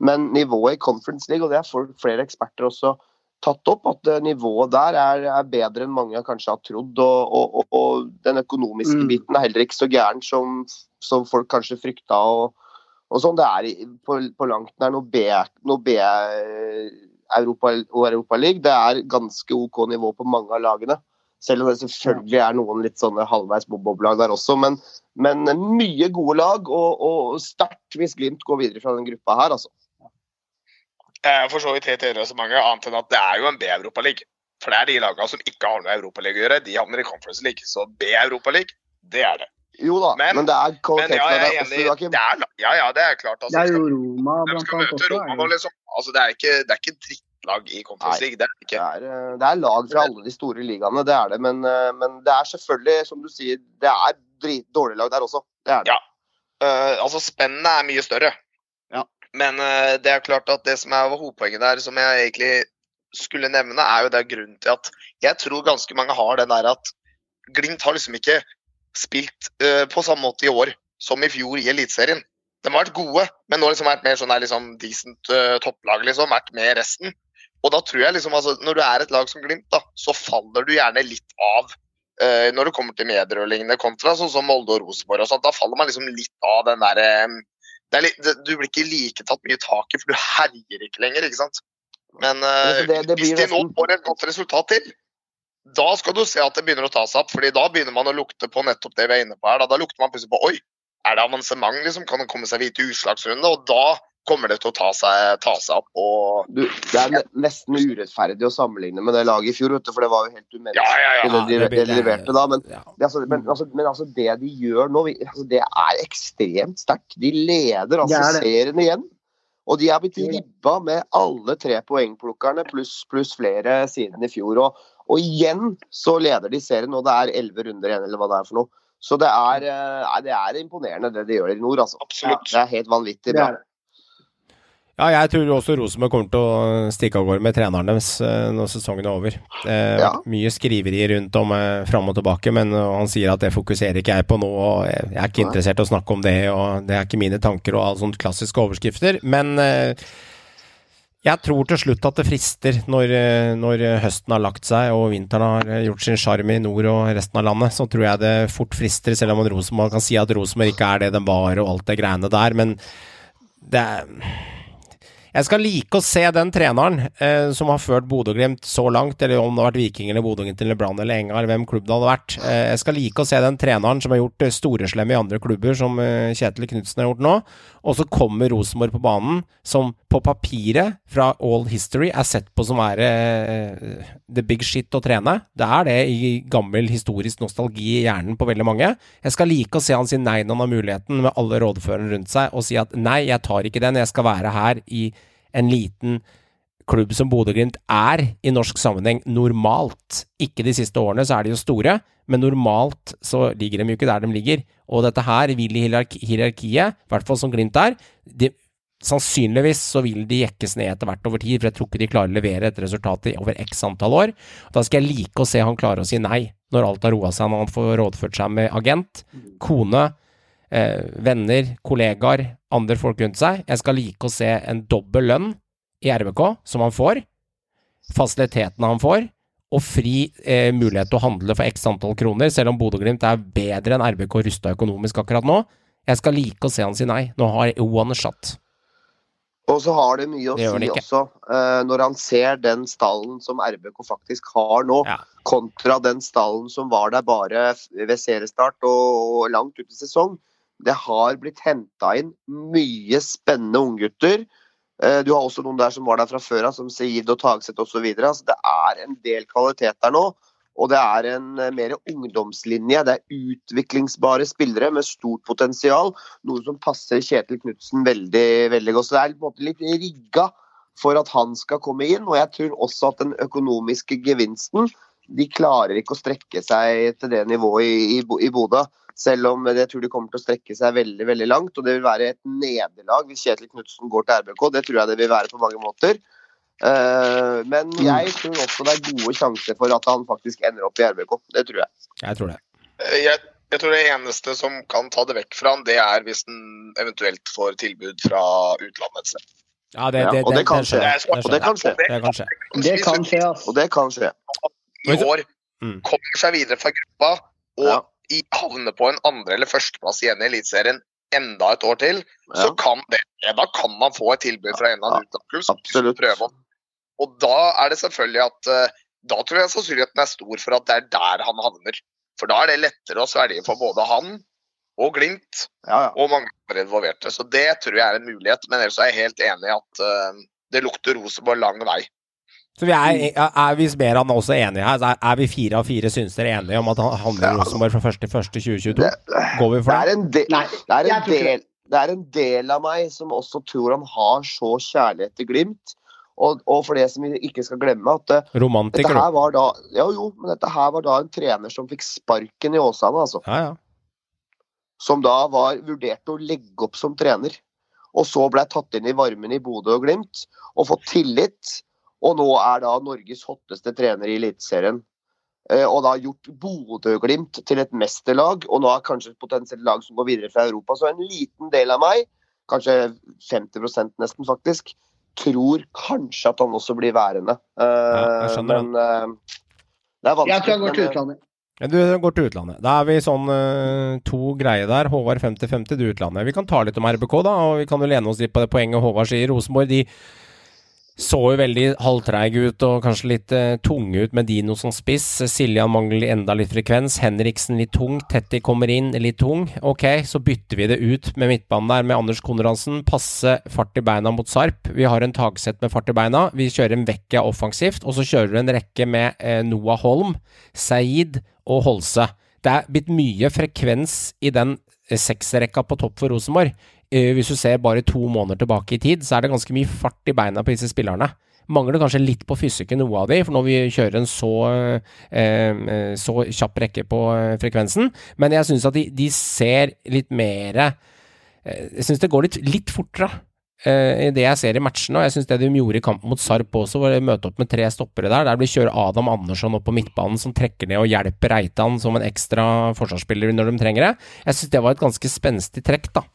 Men nivået i Conference League, og det har flere eksperter også tatt opp, at eh, nivået der er, er bedre enn mange kanskje har trodd. Og, og, og, og den økonomiske Mm. biten er heller ikke så gæren som, som folk kanskje frykta. Og, og sånn, Det er på, på langt nær noe B, noe B eh, Europa og Europaliga. Det er ganske OK nivå på mange av lagene. Selv om det selvfølgelig er noen litt sånne halvveis bob-bob-lag der også. Men, men mye gode lag, og, og sterkt hvis Glimt går videre fra den gruppa her, altså. Jeg er for så vidt helt enig med så mange, annet enn at det er jo en B-europaliga. For det er de lagene som ikke har noe med Europaliga å gjøre, de havner i Conference League. Så B-europaliga, det er det. Jo da, men, Men- det er Men kvalitet ja, også. Joakim. Ja, ja, det er klart. Altså, Det er skal- jo Roma de blant skal annet møte også. Roma liksom. Altså, det er ikke, det er ikke drittlag i Conference League. Det er det ikke. Det er, eh, det er lag fra alle de store ligaene, det er det. Men, eh, men det er selvfølgelig, som du sier, det er dårlige lag der også. Det er det. Ja. Uh, altså, spennene er mye større. Ja. Men uh, det er klart at det som er hovedpoenget der, som jeg egentlig skulle nevne, er jo det grunnen til at jeg tror ganske mange har den der at Glimt har liksom ikke spilt uh, på samme måte i år som i fjor i Eliteserien. De har vært gode, men nå har liksom vært mer sånn der liksom decent uh, topplag, liksom. Vært med resten. Og da tror jeg liksom, altså, når du er et lag som Glimt, da, så faller du gjerne litt av uh, når det kommer til medier og lignende, kontra sånn som Molde og Rosenborg og sånt. Da faller man liksom litt av den derre det er det, Du blir ikke like tatt mye tak i, for du herjer ikke lenger, ikke sant. Men Altså, det- det hvis de nå får et godt resultat til, da skal du se at det begynner å ta seg opp. fordi da begynner man å lukte på nettopp det vi er inne på her. Da, da lukter man plutselig på oi, er det avansement, liksom? Kan man komme seg videre til utslagsrunde? Og da kommer det til å ta seg, ta seg opp. og Du, det er nesten urettferdig å sammenligne med det laget i fjor, for det var jo helt umenneskelig Ja, ja, ja. det, de, det blir- det de leverte da. Men, det, altså, men, altså, men altså, det de gjør nå, altså, det er ekstremt sterkt. De leder altså Det det. serien igjen. Og de er blitt ribba med alle tre poengplukkerne pluss plus flere siden i fjor. Og, og igjen så leder de serien, og det er elleve runder igjen, eller hva det er for noe. Så det er, eh, nei, det er imponerende det de gjør i nord, altså. Absolutt. Det er helt vanvittig Det bra. er det. Ja, jeg tror også Rosenborg kommer til å stikke av gårde med treneren deres eh, når sesongen er over. Eh, Ja. mye skriveri rundt om eh, fram og tilbake, men eh, han sier at det fokuserer ikke jeg på nå, og jeg er ikke interessert i å snakke om det, og det er ikke mine tanker og alle sånne klassiske overskrifter. Men eh, jeg tror til slutt at det frister når, eh, når høsten har lagt seg og vinteren har gjort sin sjarm i nord og resten av landet. Så tror jeg det fort frister, selv om Rosenborg kan si at Rosenborg ikke er det den var og alt det greiene der. Men det er jeg skal like å se den treneren eh, som har ført Bodø-Glimt så langt, eller om det har vært Viking eller Bodø-Glimt eller Brann eller Engar, hvem klubb det hadde vært. Eh, jeg skal like å se den treneren som har gjort eh, storeslemme i andre klubber, som eh, Kjetil Knutsen har gjort nå. Og så kommer Rosenborg på banen, som på papiret, fra all history, er sett på som er eh, the big shit å trene. Det er det i gammel historisk nostalgi i hjernen på veldig mange. Jeg skal like å se han si nei når han har muligheten, med alle rådførerne rundt seg, og si at nei, jeg tar ikke den, jeg skal være her i en liten klubb som Bodø-Glimt er i norsk sammenheng normalt. Ikke de siste årene, så er de jo store, men normalt så ligger de jo ikke der de ligger. Og dette her vil i hierarki hierarkiet, i hvert fall som Glimt er, de, sannsynligvis så vil de jekkes ned etter hvert over tid, for jeg tror ikke de klarer å levere et resultat i over x antall år. Da skal jeg like å se han klare å si nei, når alt har roa seg, når han får rådført seg med agent, kone, eh, venner, kollegaer, andre folk rundt seg. Jeg skal like å se en dobbel lønn i RBK, som han får, fasilitetene han får, og fri eh, mulighet til å handle for x antall kroner, selv om Bodø-Glimt er bedre enn RBK rusta økonomisk akkurat nå. Jeg skal like å se han si nei. Nå har one shot. Og så har det mye å Det si også, eh, når han ser den stallen som RBK faktisk har nå, Ja. kontra den stallen som var der bare ved seriestart og, og langt ut i sesong. Det har blitt henta inn mye spennende unggutter. Eh, Du har også noen der som var der fra før av, som Seid og Tagseth osv. Altså, det er en del kvalitet der nå. Og det er en eh, mer ungdomslinje. Det er utviklingsbare spillere med stort potensial. Noe som passer Kjetil Knutsen veldig, veldig godt. Så det er på en måte litt rigga for at han skal komme inn. Og jeg tror også at den økonomiske gevinsten De klarer ikke å strekke seg til det nivået i, i, i Bodø. Selv om jeg tror de kommer til å strekke seg veldig veldig langt. Og det vil være et nederlag hvis Kjetil Knutsen går til RBK. Det tror jeg det vil være på mange måter. Eh, men jeg tror også det er gode sjanser for at han faktisk ender opp i RBK. Det tror jeg. Jeg tror det. Eh, Jeg, jeg tror det eneste som kan ta det vekk fra han, det er hvis han eventuelt får tilbud fra utlandet. et sted. Ja, det, Ja, og det kan skje. Og det kan skje. Det kan skje. Det kan skje. Og det kan skje. I år Mm. kommer seg videre fra gruppa og Ja. I, havne på en andre- eller førsteplass igjen i Eliteserien enda et år til, så kan det Da kan man få et tilbud fra en eller annen utenlandsklubb. som om. Og da er det selvfølgelig at eh, Da tror jeg sannsynligheten er stor for at det er der han havner. For da er det lettere å svelge for både han og Glimt Ja, ja. og mange andre involverte. Så det tror jeg er en mulighet. Men ellers er jeg helt enig i at eh, det lukter Rosenborg lang vei. Så vi er, er vi Smeran også enige her? Er, er vi fire av fire syns dere enige om at han handler i Rosenborg fra 1.1.2022? Det, Går vi for det, er det? en del, det, er en del, det er en del av meg som også tror han har så kjærlighet til Glimt. Og, og for det som vi ikke skal glemme, at eh, dette her var da Jo, jo, men dette her var da en trener som fikk sparken i Åsane, altså. Ja, ja. Som da var vurdert å legge opp som trener. Og så ble tatt inn i varmen i Bodø og Glimt, og fått tillit. Og nå er da Norges hotteste trener i Eliteserien. Eh, Og da gjort Bodø-Glimt til et mesterlag, og nå er kanskje et potensielt lag som går videre fra Europa. Så en liten del av meg, kanskje 50% nesten faktisk, tror kanskje at han også blir værende. Eh, Ja, jeg skjønner men eh, det er vanskelig. Jeg tror han går til utlandet. Ja, Du går til utlandet. Da er vi sånn to greier der. Håvard 50-50, du utlandet. Vi kan ta litt om RBK, da, og vi kan jo lene oss litt på det poenget Håvard sier. Rosenborg de så jo veldig halvtreig ut og kanskje litt eh, tunge ut med Dino som spiss. Siljan mangler enda litt frekvens. Henriksen litt tung. Tetti kommer inn litt tung. Ok, så bytter vi det ut med midtbanen der med Anders Konradsen. Passe fart i beina mot Sarp. Vi har en tagsett med fart i beina. Vi kjører en Vecchia offensivt, og så kjører vi en rekke med eh, Noah Holm, Saeed og Holse. Det er blitt mye frekvens i den sekserrekka seksrekka på topp for Rosenborg. Eh, hvis du ser bare to måneder tilbake i tid, så er det ganske mye fart i beina på disse spillerne. Mangler kanskje litt på fysikken, noe av de, for når vi kjører en så, eh, eh, så kjapp rekke på eh, frekvensen. Men jeg syns at de, de ser litt mer eh, Jeg syns det går litt, litt fortere i det jeg ser i matchene. Og jeg syns det de gjorde i kampen mot Sarp også, var å møte opp med tre stoppere der. Der blir kjører Adam Andersson opp på midtbanen, som trekker ned og hjelper Reitan som en ekstra forsvarsspiller når de trenger det. Jeg syns det var et ganske spenstig trekk, da.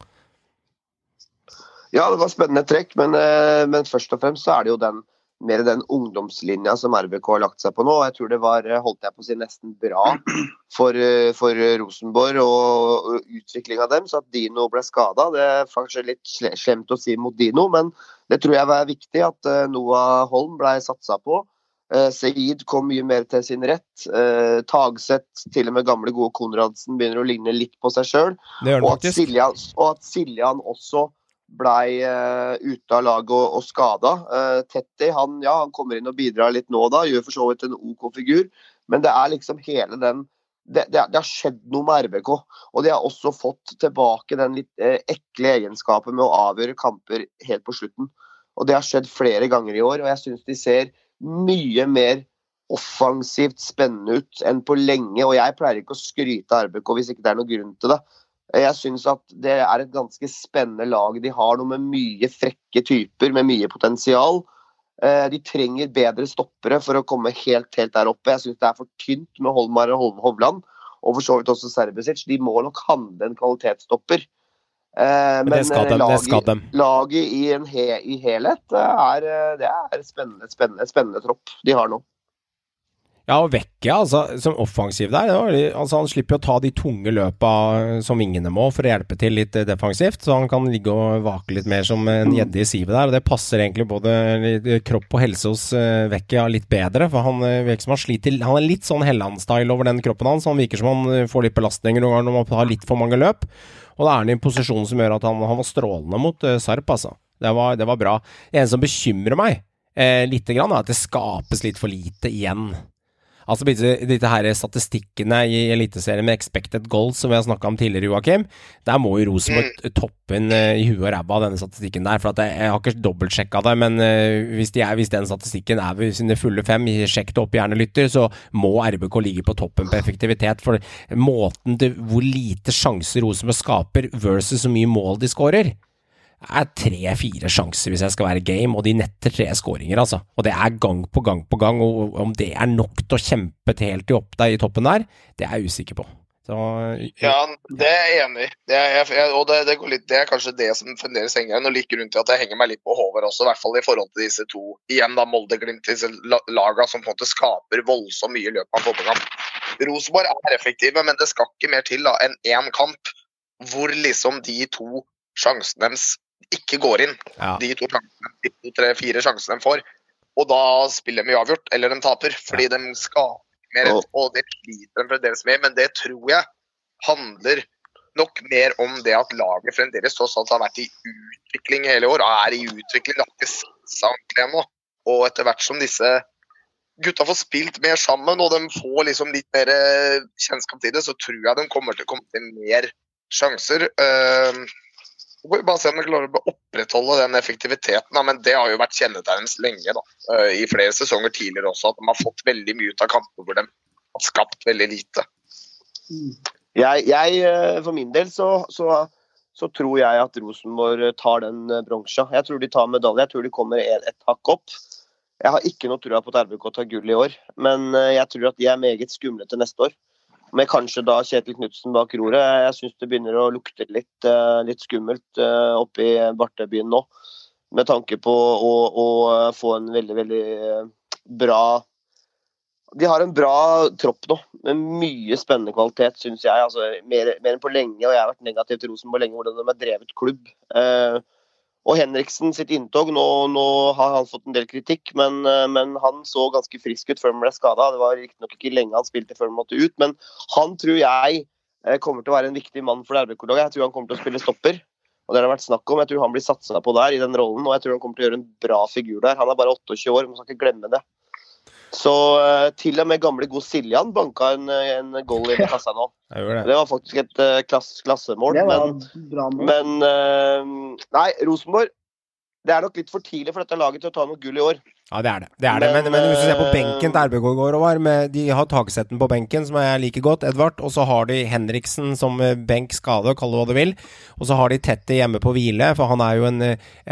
Ja, det var spennende trekk, men, eh, men først og fremst så er det jo den mer den ungdomslinja som RBK har lagt seg på nå. Jeg tror det var eh, holdt jeg på å si, nesten bra for, eh, for Rosenborg og, og utvikling av dem. Så at Dino ble skada, det er faktisk litt slemt å si mot Dino, men det tror jeg var viktig at Noah Holm ble satsa på. Seid kom mye mer til sin rett. Eh, Tagseth, til og med gamle, gode Konradsen, begynner å ligne litt på seg sjøl. Og og at Siljan også blei uh, ute av laget og, og skada. Uh, Tetti han, ja, han kommer inn og bidrar litt nå da, gjør for så vidt en OK figur. Men det er liksom hele den det, det, det har skjedd noe med RBK. Og de har også fått tilbake den litt eh, ekle egenskapen med å avgjøre kamper helt på slutten. Og det har skjedd flere ganger i år, og jeg syns de ser mye mer offensivt spennende ut enn på lenge. Og jeg pleier ikke å skryte av RBK hvis ikke det er noen grunn til det. Jeg syns at det er et ganske spennende lag. De har noe med mye frekke typer, med mye potensial. Eh, De trenger bedre stoppere for å komme helt, helt der oppe. Jeg syns det er for tynt med Holmar og Hov- Hovland, og for så vidt også Serbisic. De må nok handle en kvalitetsstopper. Men, Men det skal eh, dem, laget-. Laget i, en he, i helhet eh, er, eh, det er spennende, spennende, spennende tropp de har nå. Ja, og Vecchia, altså, som offensiv der, det var, altså, han slipper jo å ta de tunge løpa eh, som vingene må for å hjelpe til litt eh, defensivt, så han kan ligge og vake litt mer som en gjedde i sivet der, og det passer egentlig både kropp og helse hos Vecchia litt bedre, for han eh, virker som han sliter, han er litt sånn Helland-style over den kroppen hans, han virker som han eh, får litt belastninger noen ganger når man har litt for mange løp, og da er han i en posisjon som gjør at han, han var strålende mot eh, Sarp, altså. Det var, det var bra. Det eneste som bekymrer meg eh, litt, grann, er at det skapes litt for lite igjen. Altså disse, her statistikkene i Eliteserien med expected goals som vi har snakka om tidligere, Joakim. Der må jo Rosenborg toppen inn eh, i huet og ræva av denne statistikken der. For at jeg, jeg har ikke dobbeltsjekka det, men eh, hvis, de er, hvis den statistikken er ved sine fulle fem, sjekk det opp gjerne, lytter, så må RBK ligge på toppen på effektivitet. For måten til hvor lite sjanser Rosenborg skaper versus så mye mål de skårer. Er tre-fire sjanser hvis jeg skal være game, og de netter tre skåringer, altså. Og det er gang på gang på gang, og om det er nok til å kjempe til helt opp der i toppen der, det er jeg usikker på. Så, Ja, det er jeg enig i. Og det, det, litt, det er kanskje det som fremdeles henger igjen. Og like rundt til at jeg henger meg litt på Håvard også, i hvert fall i forhold til disse to. Igjen da Molde-Glimt, disse la- laga som på en måte skaper voldsomt mye i løpet av fotballkamp. Rosenborg er effektive, men det skal ikke mer til da enn én kamp hvor liksom de to sjansene deres ikke går inn. Ja. De to sjansene, de to, tre, fire sjansene de får. Og da spiller de uavgjort, eller de taper, fordi de skaper mer, Og- og det sliter de fremdeles med. Men det tror jeg handler nok mer om det at laget fremdeles tross alt har vært i utvikling hele år. og Er i utvikling, det har ikke ordentlig ennå. Og etter hvert som disse gutta får spilt mer sammen, og de får liksom litt mer eh, kjennskap til det, så tror jeg de kommer til å komme til mer sjanser. Uh, får bare se om de klarer å opprettholde den effektiviteten. Men det har jo vært kjennetegnet lenge, da. eh, i flere sesonger tidligere også, at de har fått veldig mye ut av kampene hvor de har skapt veldig lite. Jeg, jeg, eh, for min del så, så, så tror jeg at Rosenborg tar den eh, bronsa. Jeg tror de tar medalje. Jeg tror de kommer et, et hakk opp. Jeg har ikke noe trua på at RBK tar gull i år, men jeg tror at de er meget skumle til neste år. Med kanskje da Kjetil Knutsen bak roret. Jeg syns det begynner å lukte litt, eh, litt skummelt eh, oppe i Bartebyen nå. Med tanke på å, å få en veldig, veldig eh, bra de har en bra tropp nå, med mye spennende kvalitet, syns jeg. Altså, mer, mer enn på lenge, og jeg har vært negativ til Rosenborg lenge, hvordan de har drevet klubb. Eh, og Henriksen sitt inntog, nå, nå har han fått en del kritikk, men, eh, men han så ganske frisk ut før han ble skada. Det var riktignok ikke lenge han spilte før han måtte ut, men han tror jeg eh, kommer til å være en viktig mann for RBK-laget. Jeg tror han kommer til å spille stopper. Og det har det vært snakk om. Jeg tror han blir satsa på der i den rollen, og jeg tror han kommer til å gjøre en bra figur der. Han er bare 28 år, man skal ikke glemme det. Så uh, til og med gamle god Siljan banka en, en goal i kassa nå. det. Det var faktisk et uh, klass, klassemål, var men, men uh, Nei, Rosenborg. Det er nok litt for tidlig for dette laget til å ta noe gull i år. Ja, det er det. det, er det. Men, Men, men hvis du ser på eh, benken til RBK i går, Håvard, med- de har Tagsetten på benken, som jeg liker godt, Edvard. Og så har de Henriksen som eh, benk skade, kall det hva du vil. Og så har de Tette hjemme på hvile, for han er jo en,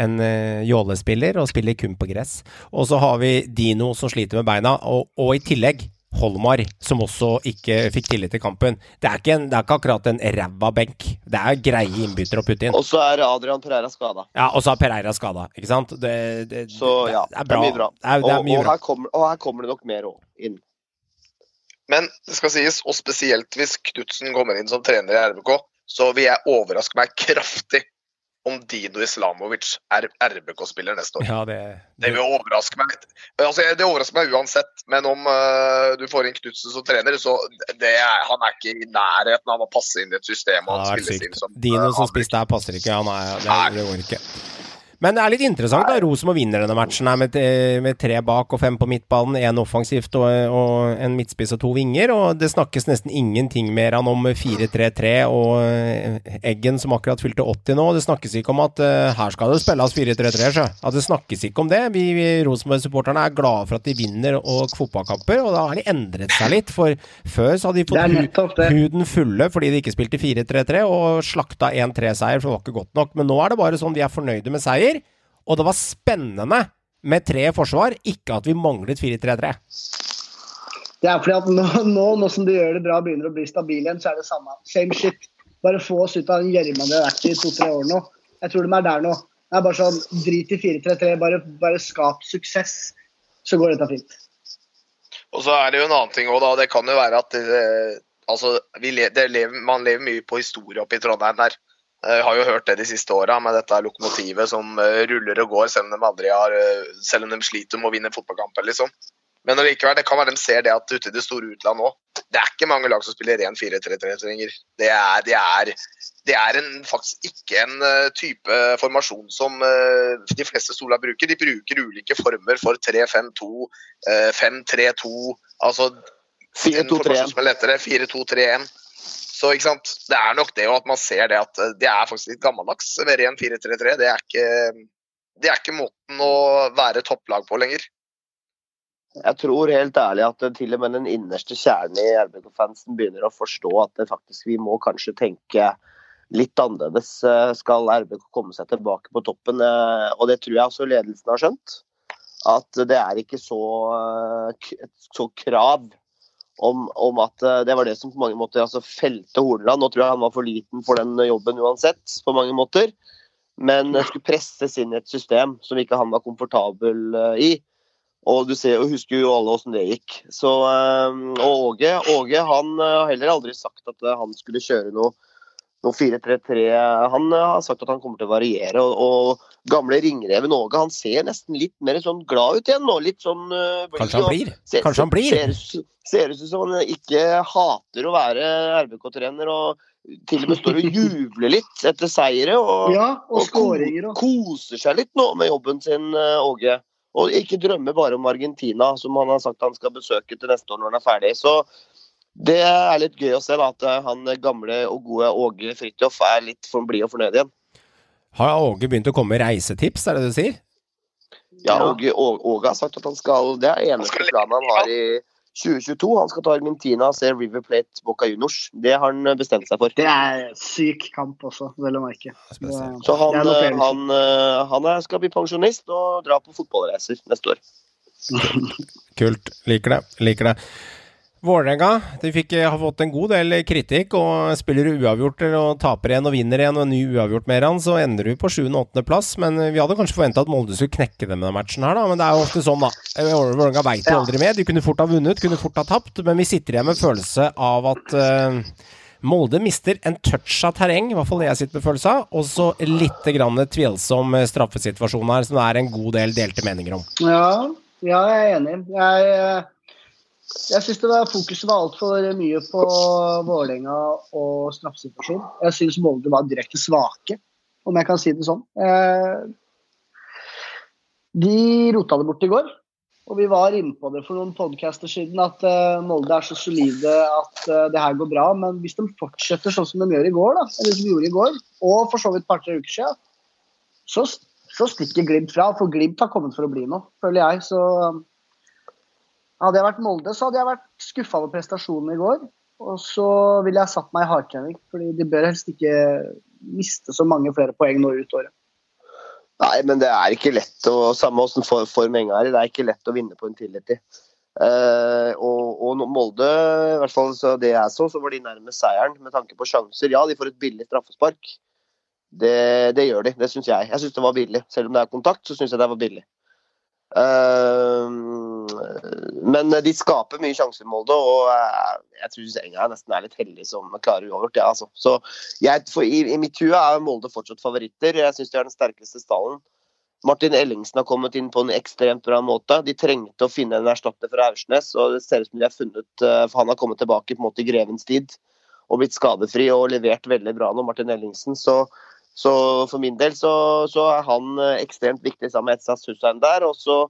en eh, jålespiller og spiller kun på gress. Og så har vi Dino som sliter med beina, og, og i tillegg Holmar, som også ikke fikk tillit til kampen. Det er ikke, en, det er ikke akkurat en ræva benk. Det er greie innbyttere å putte inn. Og så er Adrian Pereira skada. Ja, og så er Pereira skada, ikke sant? Det, det, Så ja, det er det er mye bra. Det er, det er Og, mye og, bra. her kommer, og her kommer det nok mer også inn. Men det skal sies, og spesielt hvis Knutsen kommer inn som trener i RBK, så vil jeg overraske meg kraftig om Dino Islamovic er RBK-spiller neste år. Ja, det, Det vil overraske meg. Altså, det overrasker meg uansett, men om uh, du får inn Knutsen som trener, så det er, han er ikke i nærheten av å passe inn i et system. Det har vært spillestil sykt. som, Dino øh, som spiste spiss der passer ikke. Han er, det, det går ikke. Men det er litt interessant da, Rosenborg vinner denne matchen her med, med tre bak og fem på midtbanen. Én offensivt og, og en midtspiss og to vinger. Og det snakkes nesten ingenting mer enn om 4-3-3 og eh, Eggen som akkurat fylte 80 nå. Det snakkes ikke om at uh, her skal det spilles 4-3-3. sjø. At det snakkes ikke om det. Vi, vi Rosenborg-supporterne er glade for at de vinner og fotballkamper, og da har de endret seg litt. For før så hadde de fått huden fulle fordi de ikke spilte 4-3-3 og slakta 1-3-seier, for det var ikke godt nok. Men nå er det bare sånn de er fornøyde med seier. Og det var spennende med tre i forsvar, ikke at vi manglet 4-3-3. Det er fordi at nå, nå, nå som de gjør det bra og begynner å bli stabile igjen, så er det samme. Same shit. Bare få oss ut av den gjørma vi har vært i to-tre år nå. Jeg tror de er der nå. Det er bare sånn, Drit i 4-3-3, bare, bare skap suksess, så går dette fint. Og så er det jo en annen ting òg, da. Det kan jo være at eh, altså, vi le, det lever, man lever mye på historie oppe i Trondheim der. Jeg har jo hørt det de siste åra med dette lokomotivet som eh, ruller og går selv om de aldri har eh, Selv om de sliter med å vinne fotballkamper, liksom. Men allikevel, det kan være de ser det at ute i det store utland òg. Det er ikke mange lag som spiller ren 4-3-3-trenger. Det er, det er, det er en, faktisk ikke en eh, type formasjon som eh, de fleste stoler bruker. De bruker ulike former for 3-5-2, eh, 5-3-2 Altså 4-2-3-1. formasjon som er lettere. 4-2-3-1. Så ikke sant? Det er nok det at man ser det at eh, det er faktisk litt gammeldags Være i en 4-3-3. Det, det er ikke måten å være topplag på lenger. Jeg tror helt ærlig at eh, til og med den innerste kjernen i RBK-fansen begynner å forstå at det faktisk vi må kanskje tenke litt annerledes eh, skal RBK komme seg tilbake på toppen. eh, Og det tror jeg også ledelsen har skjønt. At det er ikke så, eh, så krav om, om at eh, det var det som på mange måter altså, felte Horneland. Nå tror jeg han var for liten for den jobben uansett, på mange måter. Men det skulle presses inn i et system som ikke han var komfortabel eh, i. Og du ser, og husker jo alle åssen det gikk. Så, eh, og Åge, Åge han har heller aldri sagt at han skulle kjøre noe, noe 4-3-3. Han eh, har sagt at han kommer til å variere. Og, og gamle ringreven Åge han ser nesten litt mer sånn glad ut igjen nå. Litt sånn uh, Kanskje han blir? ser- Kanskje han blir? Ser, ser ut som han ikke hater å være RBK-trener, og til og med står og jubler litt etter seire. Og, Ja, og og og koser seg litt nå med jobben sin, eh, Åge. Og ikke drømmer bare om Argentina, som han har sagt han skal besøke til neste år når han er ferdig. Så det er litt gøy å se da, at eh, han gamle og gode Åge Fridtjof er litt for blid og fornøyd igjen. Har Åge begynt å komme med reisetips, er det det du sier? Ja. Åge, Åge har sagt at han skal Det er eneste planen han har i 2022. Han skal ta Argentina og se River Plate Boca Juniors. Det har han eh, bestemt seg for. Det er syk kamp også, vel å merke. Så han, eh, han, han er, skal bli pensjonist og dra på fotballreiser neste år. Kult. Liker det. Liker det. Vålerenga de fikk, eh, har fått en god del kritikk, og spiller uavgjort og taper igjen og vinner igjen og en ny uavgjort med han, så ender du på 7. og 8. plass. Men eh, vi hadde kanskje forventa at Molde skulle knekke dem med denne matchen her, da. Men det er jo ofte sånn, da. Eh, Vålerenga veit jo aldri mer. De kunne fort ha vunnet, kunne fort ha tapt, men vi sitter igjen med følelse av at uh, Molde mister en touch av terreng, i hvert fall jeg sitter med følelse av. Og så litt grann tvilsom straffesituasjon her, som det er en god del delte meninger om. Ja, ja jeg er enig. Jeg, jeg syns fokuset var altfor mye på Vålerenga og straffesituasjon. Jeg syns Molde var direkte svake, om jeg kan si det sånn. Eh, De rota det bort i går, og vi var inne på det for noen podcaster siden at eh, Molde er så solide at eh, det her går bra. Men hvis de fortsetter sånn som de gjør i går, da, eller som de gjorde i går, og for så vidt et par-tre uker siden, så, så stikker Glimt fra. For Glimt har kommet for å bli noe, føler jeg. Så hadde jeg vært Molde, så hadde jeg vært skuffa over prestasjonen i går. Og så ville jeg satt meg i hardtrening, fordi de bør helst ikke miste så mange flere poeng nå ut året. Nei, men det er ikke lett å Samme åssen for, form Enga er i, det er ikke lett å vinne på en tillit. Eh, og, og Molde, i hvert fall det jeg så, så var de nærmest seieren med tanke på sjanser. Ja, de får et billig straffespark. Det, det gjør de, det syns jeg. Jeg syns det var billig. Selv om det er kontakt, så syns jeg det var billig. Eh, men de skaper mye sjanser, Molde, og eh, jeg tror Enga nesten er litt heldig som klarer uavgjort. Ja, altså. Så for i, I mitt hue er Molde fortsatt favoritter. Jeg syns de er den sterkeste stallen. Martin Ellingsen har kommet inn på en ekstremt bra måte. De trengte å finne en erstatter for Aursnes, og det ser ut som de har funnet eh, For han har kommet tilbake på en måte i grevens tid og blitt skadefri og levert veldig bra nå, Martin Ellingsen. Så, så for min del så, så er han eh, ekstremt viktig sammen med Etsas Hussein der. Og så,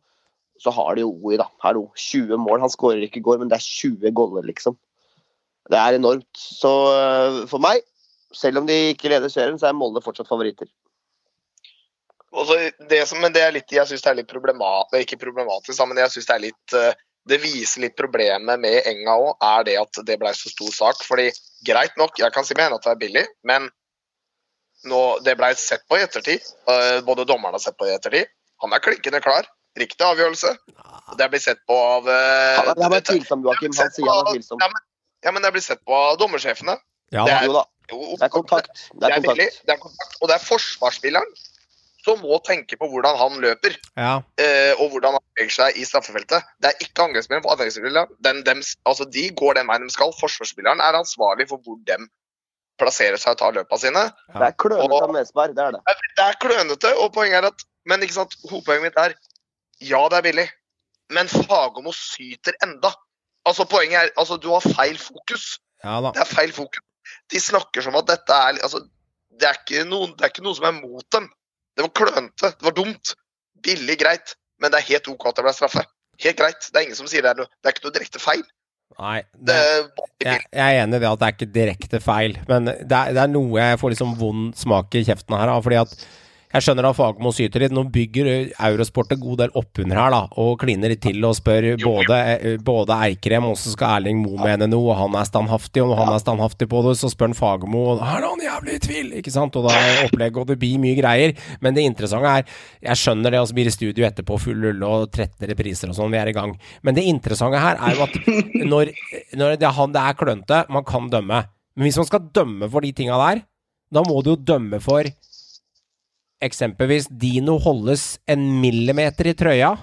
så har de jo OI, da. Hallo, 20 mål. Han skårer ikke i går, men det er 20 goller, liksom. Det er enormt. Så eh, for meg, selv om de ikke leder serien, så er Molde fortsatt favoritter. Det som, det er litt, jeg syns det er litt problematisk, ikke problematisk, men jeg synes det er litt eh, Det viser litt problemet med Enga òg, er det at det ble så stor sak. fordi greit nok, jeg kan si med henne at det er billig, men nå, det ble sett på i ettertid. eh, både dommerne har sett på i ettertid. Han er klinkende klar. Riktig avgjørelse. Det blir sett på av eh, Ja, det er bare Joakim. Han sier han er tvilsom. Ja, men, ja, men det blir sett på av dommersjefene. Ja, Det er- Jo da, det er kontakt. Det det er er billig, kontakt. det er kontakt, og det er forsvarsspilleren som må tenke på hvordan han løper ja. eh, og hvordan han beveger seg i straffefeltet. Det er ikke angrepsspilleren for angrepsspilleren. Altså, de går den veien de skal. Forsvarsspilleren er ansvarlig for hvor de plasserer seg og tar løpene sine. Det er klønete av Nesberg, det er det. Det er klønete, og poenget er at Men ikke sant, hovedpoenget mitt er ja, det er billig, men Fagermo syter enda. Altså Poenget er altså du har feil fokus. ja da. Det er feil fokus. De snakker som at dette er altså, det, er ikke noen, det er ikke noe som er mot dem. Det var klønete, det var dumt. Billig, greit, men det er helt OK at det ble straffe. Helt greit. Det er ingen som sier det er noe. Det er ikke noe direkte feil. Nei. Det jeg, jeg er enig i det at det er ikke direkte feil, men det er, det er noe jeg får liksom vond smak i kjeften her av. Fordi at Jeg skjønner at Fagermo syter litt. Nå bygger Eurosport en god del oppunder her, da, og kliner litt til og spør både, ø, både Eikrem og så skal Erling Moe mene noe, og han er standhaftig, og når han er standhaftig på det, så spør han Fagermo, og da er han jævlig i tvil, ikke sant? Og da er opplegg, og det blir mye greier. Men det interessante er, jeg skjønner det, og så blir det studio etterpå, full rulle og 13 repriser og sånn, vi er i gang. Men det interessante her er jo at når, når det, han, det er klønete, man kan dømme. Men hvis man skal dømme for de tinga der, da må du jo dømme for eksempelvis Dino holdes en millimeter i trøya.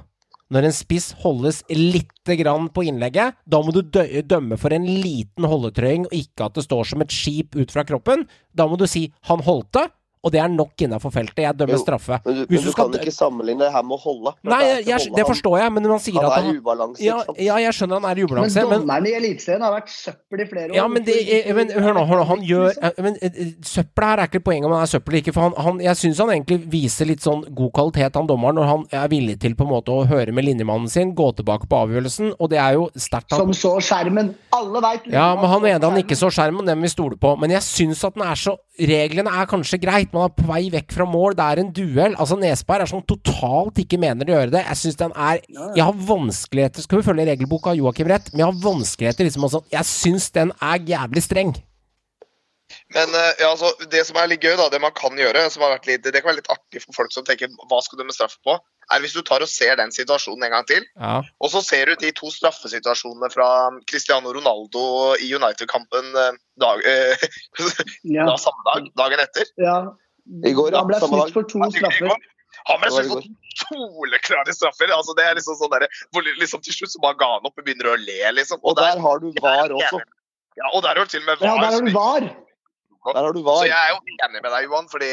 Når en spiss holdes lite grann på innlegget, da må du dømme for en liten holdetrøying, og ikke at det står som et skip ut fra kroppen. Da må du si 'han holdt det', og det er nok innafor feltet. Jeg dømmer Jo, straffe. Men du, Hvis men du du skal kan ikke sammenligne det her med å holde. Nei, det jeg, holde. det forstår jeg, men man sier Han at er i ubalanse, ja, ja, jeg skjønner han er i Men ubalanse, men dommeren i Eliteserien har vært søppel i flere år. Ja, men, det, er- men hør nå, hør nå han gjør eh, men, eh, eh, Søppel her er ikke poenget om han er søppel eller ikke. For han, han, jeg syns han egentlig viser litt sånn god kvalitet, han dommeren, når han er villig til på en måte å høre med linjemannen sin, gå tilbake på avgjørelsen, og det er jo sterkt Som så skjermen. Alle veit ja, men han ene han ikke så skjermen, den vi stoler på. Men jeg syns at den er så Reglene er kanskje greit, man er på vei vekk fra mål, det er en duell. Altså Nesberg er sånn totalt ikke mener å gjøre det. Jeg syns den er Jeg har vanskeligheter Skal vi følge regelboka, Joakim Rett? Men jeg har vanskeligheter liksom også Jeg syns den er jævlig streng. Men eh, ja, altså, det som er litt gøy, da, det man kan gjøre, som har vært litt, det kan være litt artig for folk som tenker hva skal du med straffe på, er hvis du tar og ser den situasjonen en gang til, Ja. og så ser du de to straffesituasjonene fra Cristiano Ronaldo i United-kampen eh, dag, eh, Ja. da, samme dag, dagen etter. ja. I går, ja, Han ble snytt for to straffer. Han ble snudd for soleklare straffer. altså Det er liksom sånn der, hvor liksom Til slutt så bare ga han opp og begynner å le, liksom. Og der har du VAR også. Ja, og der har du til og med Ja, VAR. der har du var. Der har du Så jeg er jo enig med deg, Johan. fordi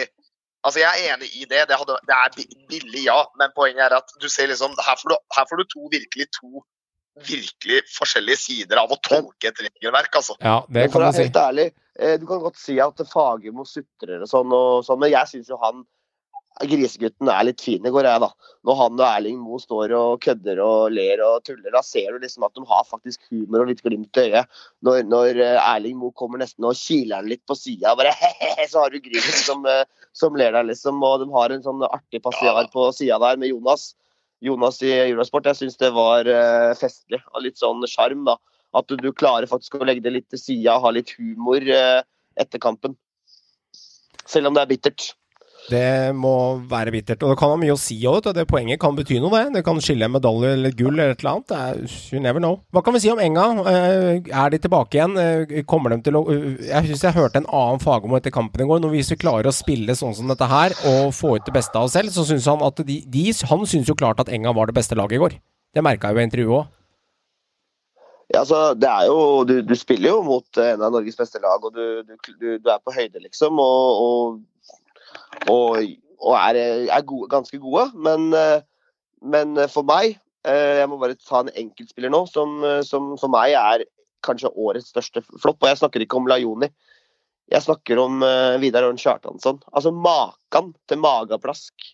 altså Jeg er enig i det. Det, hadde, det er billig, ja. Men poenget er at du ser liksom her får du, her får du to virkelig to virkelig forskjellige sider av å tolke et regelverk. altså. Ja, det kan du si. helt ærlig, eh, du kan godt si at Fagermo sutrer og sånn, og sånn, men jeg syns jo han grisegutten er litt fin i går, jeg, da. Når han og Erling Moe står og kødder og ler og tuller, da ser du liksom at de har faktisk humor og litt glimt i øyet. Når, når eh, Erling Moe kommer nesten og kiler han litt på sida, bare he-he, så har du Grimen som, eh, som ler der, liksom. Og de har en sånn artig passiar på sida der med Jonas. Jonas i Eurosport. Jeg syns det var eh, festlig og litt sånn sjarm, da. At du, klarer faktisk å legge det litt til sida, ha litt humor etter kampen. Selv om det er bittert. Det må være bittert. Og det kan ha mye å si òg, det poenget kan bety noe, det. Det kan skille en medalje eller gull eller et eller annet. Er, you never know. Hva kan vi si om Enga? Eh, Er de tilbake igjen? Eh, Kommer de til å eh, Jeg syns jeg hørte en annen Fagermo etter kampen i går. Når vi klarer å spille sånn som dette her, og få ut det beste av oss selv, så syns han at de, de Han syns jo klart at Enga var det beste laget i går. Det merka jeg jo i intervjuet òg. Ja, altså, det er jo, du, du spiller jo mot en av Norges beste lag, og du, du, du er på høyde, liksom. Og, og, og, og er, er gode, ganske gode. Men, eh, men for meg eh, Jeg må bare ta en enkeltspiller nå, som, eh, som for meg er kanskje årets største flopp. Og jeg snakker ikke om Lajoni. Jeg snakker om uh, Vidar Ørn Kjartansson. Altså makan til mageplask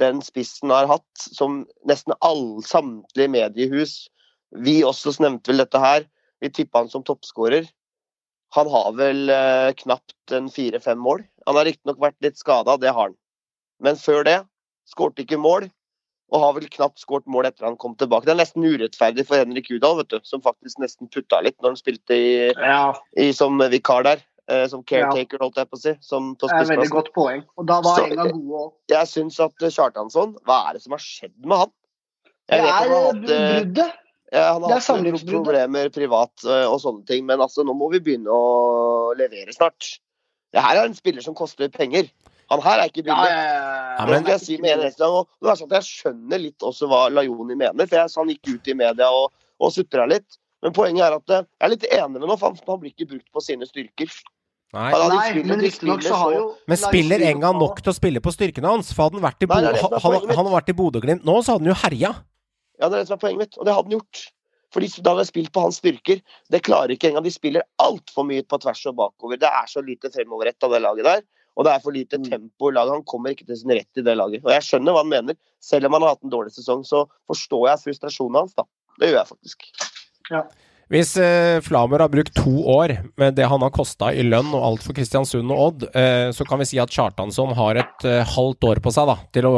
den spissen har hatt, som nesten alle samtlige mediehus vi også nevnte vel dette her. Vi tippa han som toppskårer. Han har vel eh, knapt en fire-fem mål. Han har riktignok vært litt skada, det har han. Men før det skårte ikke mål, og har vel knapt skåret mål etter han kom tilbake. Det er nesten urettferdig for Henrik Udal, vet du, som faktisk nesten putta litt når han spilte i, Ja, i, som vikar der. Eh, som caretaker, holdt jeg på å si. Som på det er et veldig godt poeng. Og da var Enga gode òg. Jeg syns at eh, Kjartansson Hva er det som har skjedd med han? Jeg det er eh, bruddet. Han har hatt pro- problemer privat øh, og sånne ting, men altså, nå må vi begynne å levere snart. Det her er en spiller som koster penger. Han her er ikke billig. ja, Ja, ja. men- jeg si sånn jeg skjønner litt også hva Lajoni mener, for jeg, han gikk ut i media og, og sutra litt. Men poenget er at øh, jeg er litt enig med ham, for han, han blir ikke brukt på sine styrker. Nei. Han- Nei, spiller- men riktignok så har jo Men spiller Enga nok til å spille på styrkene hans? For hadde han vært i, Bo Bodø-Glimt nå, så hadde han jo herja. Ja, det er det som er poenget mitt, og det hadde han gjort. Fordi da hadde jeg spilt på hans styrker. Det klarer ikke engang. De spiller altfor mye på tvers og bakover. Det er så lite fremoverrett av det laget der. Og det er for lite Mm. tempo i laget. Han kommer ikke til sin rett i det laget. Og jeg skjønner hva han mener. Selv om han har hatt en dårlig sesong, så forstår jeg frustrasjonen hans, da. Det gjør jeg faktisk. Hvis eh, Flamur har brukt to år med det han har kosta i lønn og alt for Kristiansund og Odd, eh, så kan vi si at Kjartansson har et eh, halvt år på seg da, til å,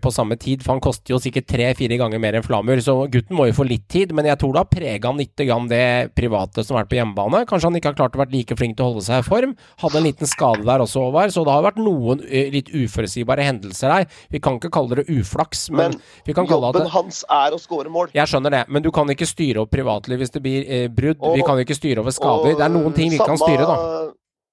på samme tid. For han koster jo sikkert tre-fire ganger mer enn Flamur, så gutten må jo få litt tid. Men jeg tror det har prega litt grann det private som har vært på hjemmebane. Kanskje han ikke har klart å være like flink til å holde seg i form. Hadde en liten skade der også, Håvard, så det har vært noen eh, litt uforutsigbare hendelser der. Vi kan ikke kalle det uflaks, men, Men vi kan kalle Jobben hans er å skåre mål. jeg skjønner det, men du kan ikke styre opp privatliv hvis det blir eh, brudd. vi kan kan ikke styre over skader. Det er noen ting vi samme, kan styre, da.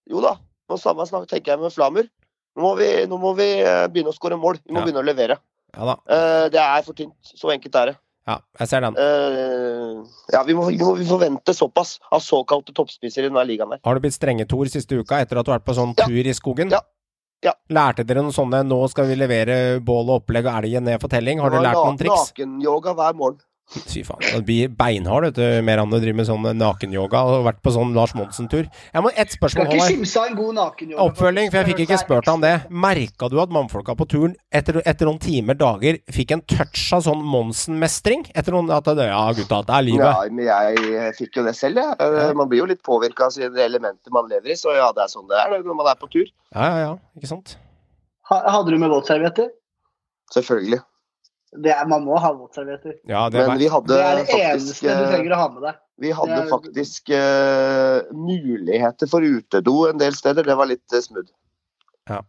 Jo da. Og samme snakk tenker jeg med Flamur. Nå må vi, nå må vi eh, begynne å skåre mål. Vi må Ja. begynne å levere. Ja da. Eh, det er for tynt. Så enkelt er det. Ja, jeg ser den. Eh, ja, vi må, vi må vi forvente såpass av såkalte toppspisser i denne ligaen der. Har det blitt strenge Tor siste uka etter at du har vært på sånn Ja. tur i skogen? Ja. Ja. Lærte dere noen sånne 'nå skal vi levere bål og opplegg og elgen ned' fortelling? Har dere lært noen triks? Nakenyoga hver morgen. Fy faen, det blir beinhard, vet du, mer enn å drive med sånn nakenyoga og har vært på sånn Lars Monsen-tur. Jeg må ett Skal spørsmål, ikke Håvard. kimse av en god nakenyoga. Oppfølging, for jeg fikk ikke spurt om det. Merka du at mannfolka på turen etter, etter noen timer, dager, fikk en touch av sånn Monsen-mestring? Etter noen at det, Ja, gutta, det er livet. Ja, men jeg fikk jo det selv, jeg. Ja. Man blir jo litt påvirka av det elementet man lever i, så ja, det er sånn det er når man er på tur. Ja, ja, ja. Ikke sant? Hadde du med våtservietter? Selvfølgelig. Det er, man må ha våtservietter. Ja, det Men vi hadde Det er det faktisk eneste du eh, trenger å ha med deg. Vi hadde er- faktisk uh, muligheter for utedo en del steder. Det var litt uh, smooth. Ja.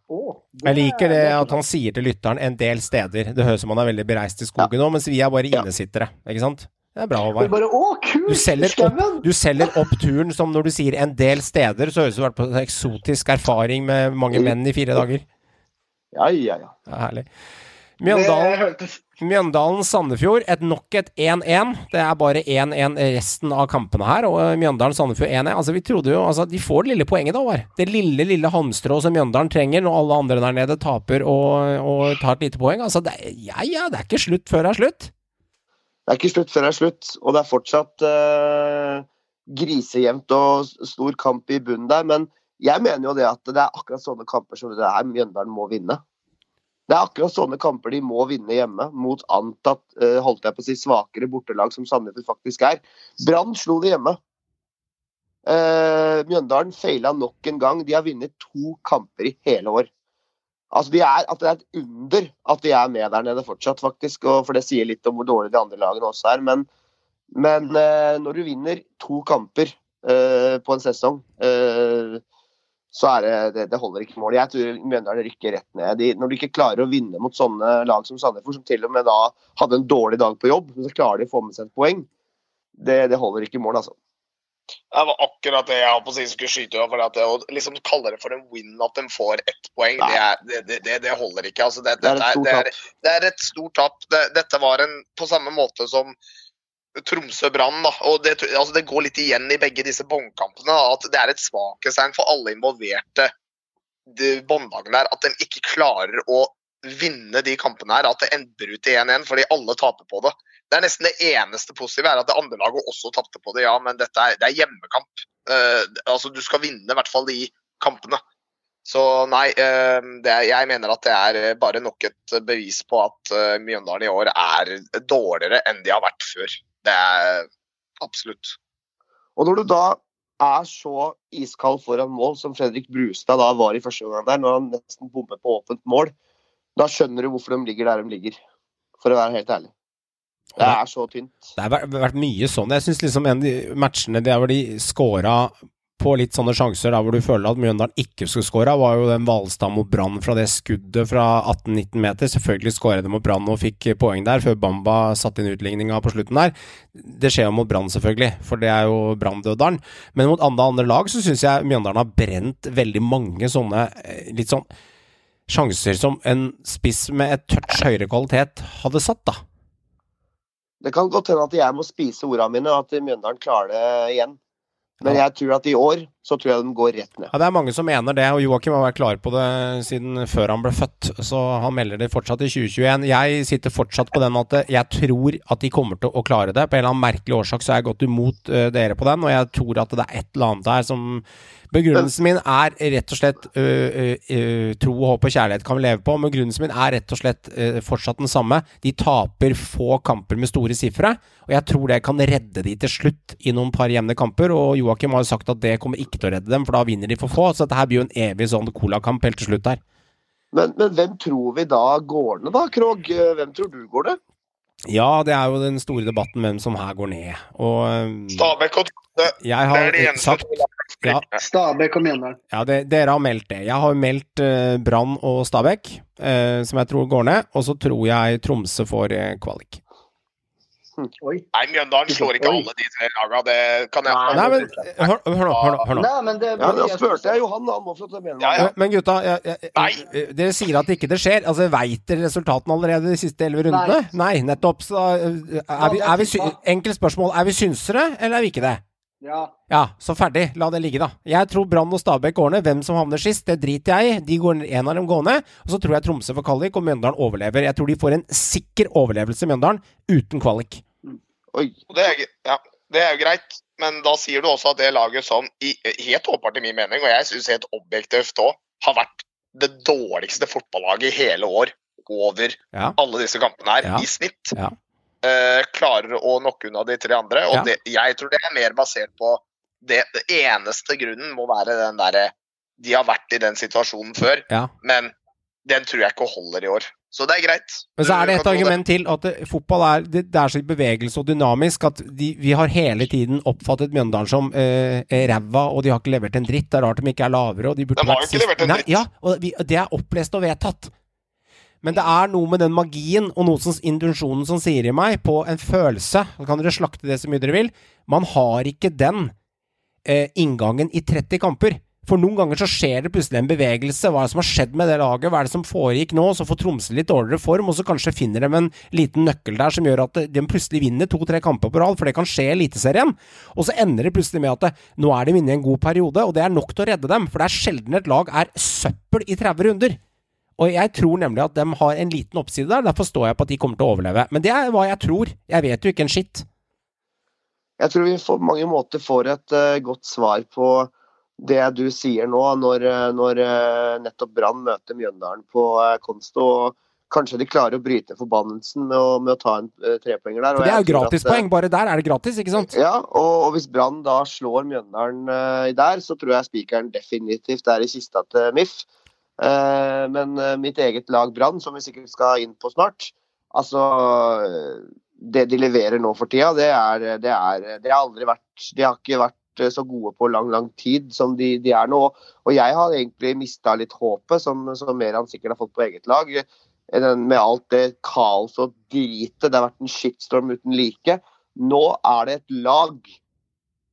Jeg liker det er- at han sier til lytteren en del steder. Det høres ut som han er veldig bereist i skogen nå, mens vi er bare innesittere. Ikke sant? Det er bra, Håvard. bare, å, kult! Du selger, opp, du selger opp turen som når du sier en del steder, så høres det ut som du har vært på en eksotisk erfaring med mange menn i fire dager. Ja, ja, ja. Det er herlig. Mjøndalen-Sandefjord, et nok et 1-1. Det er bare 1-1 resten av kampene her, og Mjøndalen-Sandefjord 1-1. Altså, vi trodde jo altså, De får det lille poenget, da, var. Det lille, lille halmstrået som Mjøndalen trenger når alle andre der nede taper og, og tar et lite poeng. Altså, det, ja ja, det er ikke slutt før det er slutt. Det er ikke slutt før det er slutt, og det er fortsatt uh, grisejevnt og stor kamp i bunnen der. Men jeg mener jo det at det er akkurat sånne kamper som det er Mjøndalen må vinne. Det er akkurat sånne kamper de må vinne hjemme, mot antatt eh, holdt jeg på å si, svakere bortelag som Sandefjord faktisk er. Brann slo det hjemme. Eh, Mjøndalen feila nok en gang. De har vunnet to kamper i hele år. Altså de er, at Det er et under at de er med der nede fortsatt, faktisk. Og for det sier litt om hvor dårlig de andre lagene også er. Men, men eh, når du vinner to kamper eh, på en sesong, eh, så er det, det, det holder ikke mål. Jeg tror Mjøndalen rykker rett ned. De, når de ikke klarer å vinne mot sånne lag som Sandefjord, som til og med da hadde en dårlig dag på jobb, men så klarer de å få med seg et poeng, det, det holder ikke mål, altså. Det var akkurat det jeg på å si skulle skyte. For at det, å liksom kalle det for en win at de får ett poeng, det, er, det, det, det, holder ikke. Altså, det, er et stort tap. Det, dette var en på samme måte som Tromsø-Brann. og det, altså, det går litt igjen i begge disse båndkampene. At det er et svakhetstegn for alle involverte båndlagene der. At de ikke klarer å vinne de kampene her. At det ender ut i 1-1 fordi alle taper på det. Det er nesten det eneste positive er at det andre laget også tapte på det, ja, men dette er, det er hjemmekamp. Uh, altså, du skal vinne i hvert fall de kampene. Så nei, eh, det er, jeg mener at det er bare nok et bevis på at eh, Mjøndalen i år er dårligere enn de har vært før. Det er absolutt. Og når du da er så iskald foran mål som Fredrik Brustad da var i første omgang der, når han nesten bommer på åpent mål, da skjønner du hvorfor de ligger der de ligger. For å være helt ærlig. Det er så tynt. Det har vært, vært mye sånn. Jeg syns liksom en av de matchene der hvor de scora på litt sånne sjanser der hvor du føler at Mjøndalen ikke skulle skåra, var jo den Hvalstad mot Brann fra det skuddet fra 18-19 meter. Selvfølgelig skåra de mot Brann og fikk poeng der, før Bamba satte inn utligninga på slutten der. Det skjer jo mot Brann, selvfølgelig, for det er jo branndøderen. Men mot andre, andre lag så syns jeg Mjøndalen har brent veldig mange sånne eh, litt sånn sjanser som en spiss med et touch høyere kvalitet hadde satt, da. Det kan godt hende at jeg må spise ordene mine, og at Mjøndalen klarer det igjen. Men jeg tror at i år så tror jeg de går rett ned. Ja, Det er mange som mener det, og Joakim har vært klar på det siden før han ble født. Så han melder det fortsatt i 2021. Jeg sitter fortsatt på den at jeg tror at de kommer til å klare det. På en eller annen merkelig årsak så har jeg gått imot uh, dere på den, og jeg tror at det er et eller annet her som Begrunnelsen min er rett og slett øh, øh, tro, håp og kjærlighet kan vi leve på. Men begrunnelsen min er rett og slett øh, fortsatt den samme. De taper få kamper med store sifre, og jeg tror det kan redde de til slutt i noen par jevne kamper. Og Joakim har jo sagt at det kommer ikke til å redde dem, for da vinner de for få. Så dette her blir jo en evig sånn colakamp helt til slutt her. Men, men hvem tror vi da går ned, da, Krog? Hvem tror du går ned? Ja, det er jo den store debatten hvem som her går ned. Og øh, Stabæk og Tromsø. jeg Det er det eneste sagt ja. Stabæk og Mjøndalen. Ja, det, dere har meldt det. Jeg har meldt eh, Brann og Stabæk, eh, som jeg tror går ned. Og så tror jeg Tromsø får eh, kvalik. Oi. Nei, Mjøndalen slår ikke Oi. alle de tre lagene. Det kan jeg Nei, men hør, hør nå. Hør nå, hør nå. Nei, men det Ja, Da spurte jeg Johan, da. Han må få til å Ja, ja. Men- gutta, jeg, jeg, Nei. eh, dere sier at ikke det skjer. Altså, Veit dere resultatene allerede de siste elleve rundene? Nei. nettopp. Så eh, er vi, er vi Enkelt spørsmål. Er vi synsere, eller er vi ikke det? Ja. Ja, så ferdig. La det ligge, da. Jeg tror Brann og Stabæk går ned. Hvem som havner sist, det driter jeg i. De går, ned, en av dem går ned. Og så tror jeg Tromsø får kvalik, og Mjøndalen overlever. Jeg tror de får en sikker overlevelse, Mjøndalen, uten kvalik. Oi. Det er, ja, det er jo greit, men da sier du også at det laget som i, helt åpenbart i min mening, og jeg syns helt objektivt òg, har vært det dårligste fotballaget i hele år over Ja. alle disse kampene her, Ja. i snitt, Ja. eh, klarer å knocke unna de tre andre. Og det, jeg tror det er mer basert på det, det eneste grunnen må være den derre De har vært i den situasjonen før, Ja. men den tror jeg ikke holder i år. Så det er greit. Men så er det et argument til, at det, fotball er, det, det er så i bevegelse og dynamisk at de, vi har hele tiden oppfattet Mjøndalen som eh, ræva, og de har ikke levert en dritt. Det er rart de ikke er lavere. Og de burde De vært sist. Nei. Ja, og vi, det er opplest og vedtatt. Men det er noe med den magien og noe som, intensjonen som sier i meg, på en følelse Så kan dere slakte det så mye dere vil. Man har ikke den eh, inngangen i 30 kamper. For noen ganger så skjer det plutselig en bevegelse. Hva er det som har skjedd med det laget? Hva er det som foregikk nå? Så får Tromsø litt dårligere form, og så kanskje finner de en liten nøkkel der som gjør at de plutselig vinner to-tre kamper på rad, for det kan skje i Eliteserien. Og så ender det plutselig med at nå er de inne i en god periode, og det er nok til å redde dem. For det er sjelden et lag er søppel i 30 runder. Og jeg tror nemlig at de har en liten oppside der, derfor står jeg på at de kommer til å overleve. Men det er hva jeg tror. Jeg vet jo ikke en skitt. Jeg tror vi på mange måter får et uh, godt svar på det du sier nå, når, eh, når eh, nettopp Brann møter Mjøndalen på uh, Konsto. og Kanskje de klarer å bryte forbannelsen med å, med å ta en trepoenger der. For det er jo eh, gratispoeng. Bare der er det gratis, ikke sant? Ja, og, og hvis Brann da slår Mjøndalen uh, der, så tror jeg spikeren definitivt er i kista til MIF. Uh, men uh, mitt eget lag Brann, som vi sikkert skal inn på snart, altså eh, Det de leverer nå for tida, det er Det, er, det har aldri vært De har ikke vært eh, så gode på lang, lang tid som de, de er nå. Og jeg har egentlig mista litt håpet, som, som Meran sikkert har fått på eget lag. eh, med alt det kaos og dritet. Det har vært en shitstorm uten like. Nå er det et lag.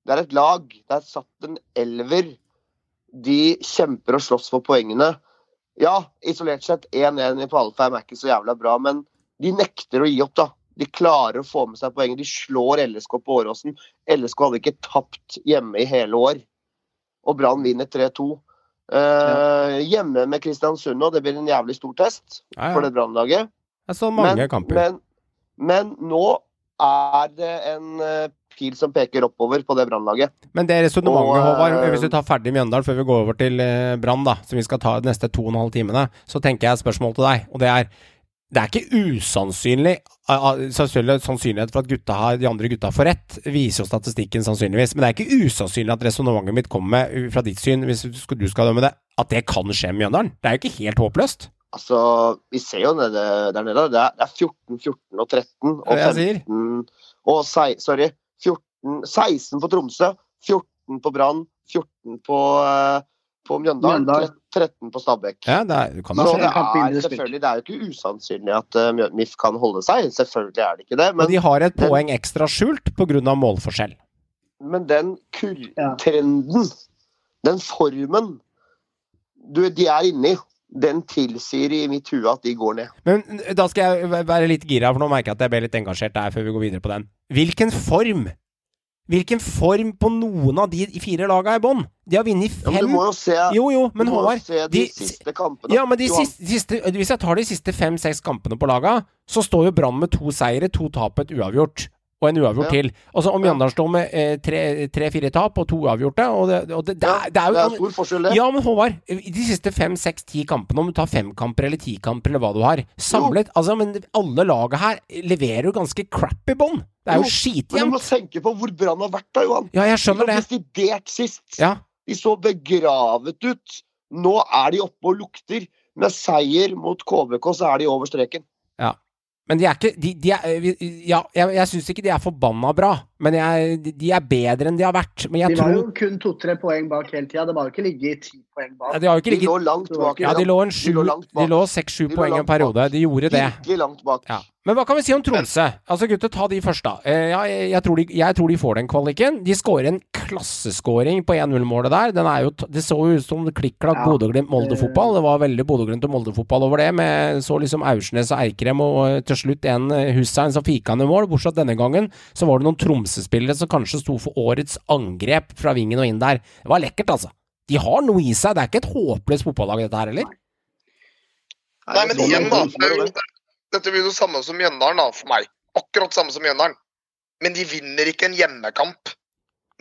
Det er et lag. Det er satt en elver. De kjemper og slåss for poengene. Ja, isolert sett 1-1 på Alfheim er ikke så jævla bra, men de nekter å gi opp, da. De klarer å få med seg poenget. De slår LSK på Åråsen. LSK hadde ikke tapt hjemme i hele år. Og Brann vinner 3-2. Eh, hjemme med Kristiansund nå, det blir en jævlig stor test Ja, ja. for det Brann-laget. så mange Men, kamper. men, men nå er det en eh, pil som peker oppover på det Brann-laget. Men det resonnementet, Håvard, eh, hvis vi tar ferdig Mjøndalen før vi går over til Brann, da, som vi skal ta de neste to og en halv timene, så tenker jeg et spørsmål til deg, og det er det er ikke usannsynlig sannsynlighet for at gutta har, de andre gutta får rett, viser jo statistikken sannsynligvis, men det er ikke usannsynlig at resonnementet mitt kommer med, uh, fra ditt syn, hvis du skal, du skal dømme det, at det kan skje med Mjøndalen. Det er jo ikke helt håpløst. Altså, vi ser jo nede, der nede. Det er, det er 14, 14 og 13 og Det er det jeg sier. 15 og sei- Sorry. 14, 16 på Tromsø, 14 på Brann, 14 på, eh, på Mjøndalen, Mjøndalen. 13 på Stabæk. Ja, det, er, kan Så det er selvfølgelig Det er jo ikke usannsynlig at uh, MIF kan holde seg. Selvfølgelig er det ikke det. Men Men, de har et poeng ekstra skjult pga. målforskjell. men den kur Ja. trenden, den formen du, de er inni, den tilsier i mitt hue at de går ned. Men da skal jeg være litt gira, for nå merker jeg at jeg ble litt engasjert der før vi går videre på den. Hvilken form hvilken form på noen av de fire laga i bånn. De har vunnet Ja, men fem du må jo se, Jo, jo, men Håvard se de, de- siste kampene. Ja, men de siste, siste, hvis jeg tar de siste fem-seks kampene på laga, så står jo Brann med to seire, to tap og et uavgjort. Og en uavgjort Ja. til. Og så om. Mjøndalen står med eh, tre- tre-fire tap og to uavgjorte og det, og det, det, Ja, er, det er det er jo stor forskjell, det. Ja, men Håvard, i de siste fem, seks, ti kampene, om du tar fem kamper eller ti kamper eller hva du har, samlet Altså, men alle laga her leverer jo ganske crappy bånd. Det er jo Jo, Men du må tenke på hvor Brann har vært da, Johan. Ja, jeg skjønner det. desidert sist. Ja. De så begravet ut. Nå er de oppe og lukter. Med seier mot KBK så er de over streken. Men de er ikke de, de er, Ja, jeg, jeg syns ikke de er forbanna bra, men jeg, de- de er bedre enn de har vært. Men jeg De var tror jo kun to-tre poeng bak hele tida. Det var jo ikke ligget ti poeng ja, bak. De har jo ikke De lå langt bak. Ja, de lå en De sju. De lå seks-sju De lå poeng en periode. De gjorde det. Virkelig langt bak. Ja. Men hva kan vi si om Tromsø? Altså gutter, ta de først, da. Eh, ja, jeg, jeg, tror de, jeg tror de får den kvaliken. De skårer en klasseskåring på 1-0-målet der. Den er jo, t- det så jo ut som klikk-klakk Ja. Bodø-Glimt-Molde-fotball. Det var veldig Bodø-Glimt og Molde-fotball over det. Med så liksom Aursnes og Eikrem og eh, til slutt en eh, Hussein som fika ned mål. Bortsett denne gangen så var det noen Tromsø-spillere som kanskje sto for årets angrep fra vingen og inn der. Det var lekkert, altså. De har noe i seg. Det er ikke et håpløst fotballag, dette her heller. Nei, men igjen, da. dette blir jo det samme som Mjøndalen, da, for meg. Akkurat samme som Mjøndalen. Men de vinner ikke en hjemmekamp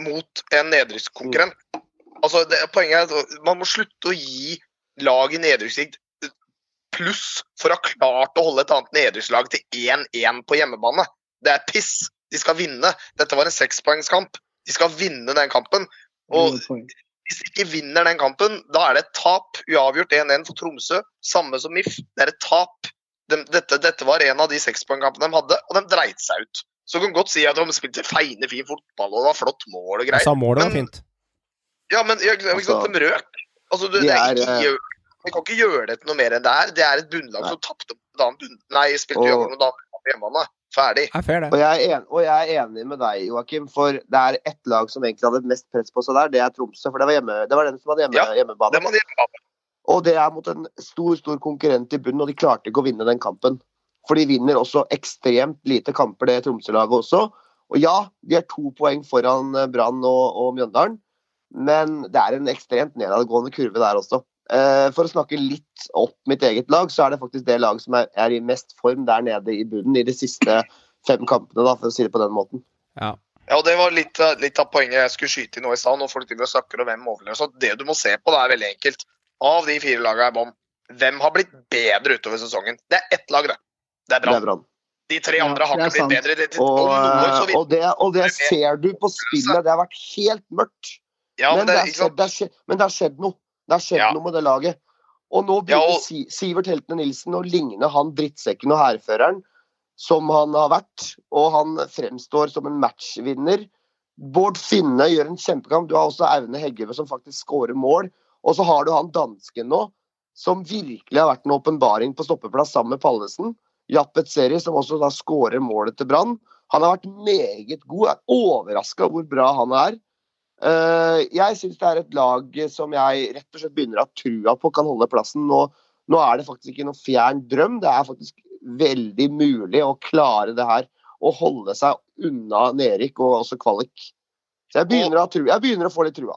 mot en nedrykkskonkurrent. Altså, det, poenget er at man må slutte å gi lag i nedrykkssigt pluss for å ha klart å holde et annet nedrykkslag til 1-1 på hjemmebane. Det er piss. De skal vinne. Dette var en sekspoengskamp. De skal vinne den kampen. Og hvis de ikke vinner den kampen, da er det et tap. Uavgjort 1-1 for Tromsø. Samme som MIF. Det er et tap. De, dette, dette var en av de sekspoengkampene de hadde, og de dreit seg ut. Så du kan godt si at de spilte feine, fin fotball og det var flott mål og greier. Altså, målet var fint. Ja, men jeg, ikke sant, de røk. Altså, du, De det er ikke, eh, vi kan ikke gjøre det til noe mer enn det er. Det er et bunnlag Nei. som tapte bunn... Nei, spilte Og- uavgjort mot på hjemmebane. Ferdig. Er fair, det. Og jeg, er en, og jeg er enig med deg, Joakim, for det er ett lag som egentlig hadde mest press på seg der. Det er Tromsø. For det var, hjemme, det var den som hadde hjemme, Ja, hjemmebane. Det må hjemmebane. Og det er mot en stor stor konkurrent i bunnen, og de klarte ikke å vinne den kampen. For de vinner også ekstremt lite kamper, det Tromsø-laget også. Og ja, de er to poeng foran eh, Brann og, og Mjøndalen, men det er en ekstremt nedadgående kurve der også. Eh, for å snakke litt opp mitt eget lag, så er det faktisk det laget som er, er i mest form der nede i bunnen i de siste fem kampene, da, for å si det på den måten. Ja. Ja, og Det var litt, litt av poenget jeg skulle skyte i nå i stad. Når folk driver og snakker om hvem overlever. Så det du må se på, det er veldig enkelt. Av de fire lagene i bånn, hvem har blitt bedre utover sesongen? Det er ett lag, det. Det er Det er Brann. De tre Ja, andre har det er ikke blitt bedre. Det, Og, så eh, vil, og, det, og det ser du på spillet. Det har vært helt mørkt. ja, men, men det, det er- det har skjedd, men det har skjedd noe. Det har skjedd Ja. noe med det laget. Og nå Ja, og- Sivert Heltene Nilsen å ligne han drittsekken og hærføreren som han har vært. Og han fremstår som en matchvinner. Bård Finne gjør en kjempekamp. Du har også Aune Heggeve som faktisk skårer mål. Og så har du han dansken nå, som virkelig har vært en åpenbaring på stoppeplass sammen med Pallesen. Jappet Seri, som også da skårer målet til Brann. Han har vært meget god. Jeg er overraska hvor bra han er. Eh, jeg syns det er et lag som jeg rett og slett begynner å ha trua på kan holde plassen. Nå, nå er det faktisk ikke noen fjern drøm. Det er faktisk veldig mulig å klare det her. Og holde seg unna nedrykk og også kvalik. Så jeg begynner, å jeg begynner å få litt trua.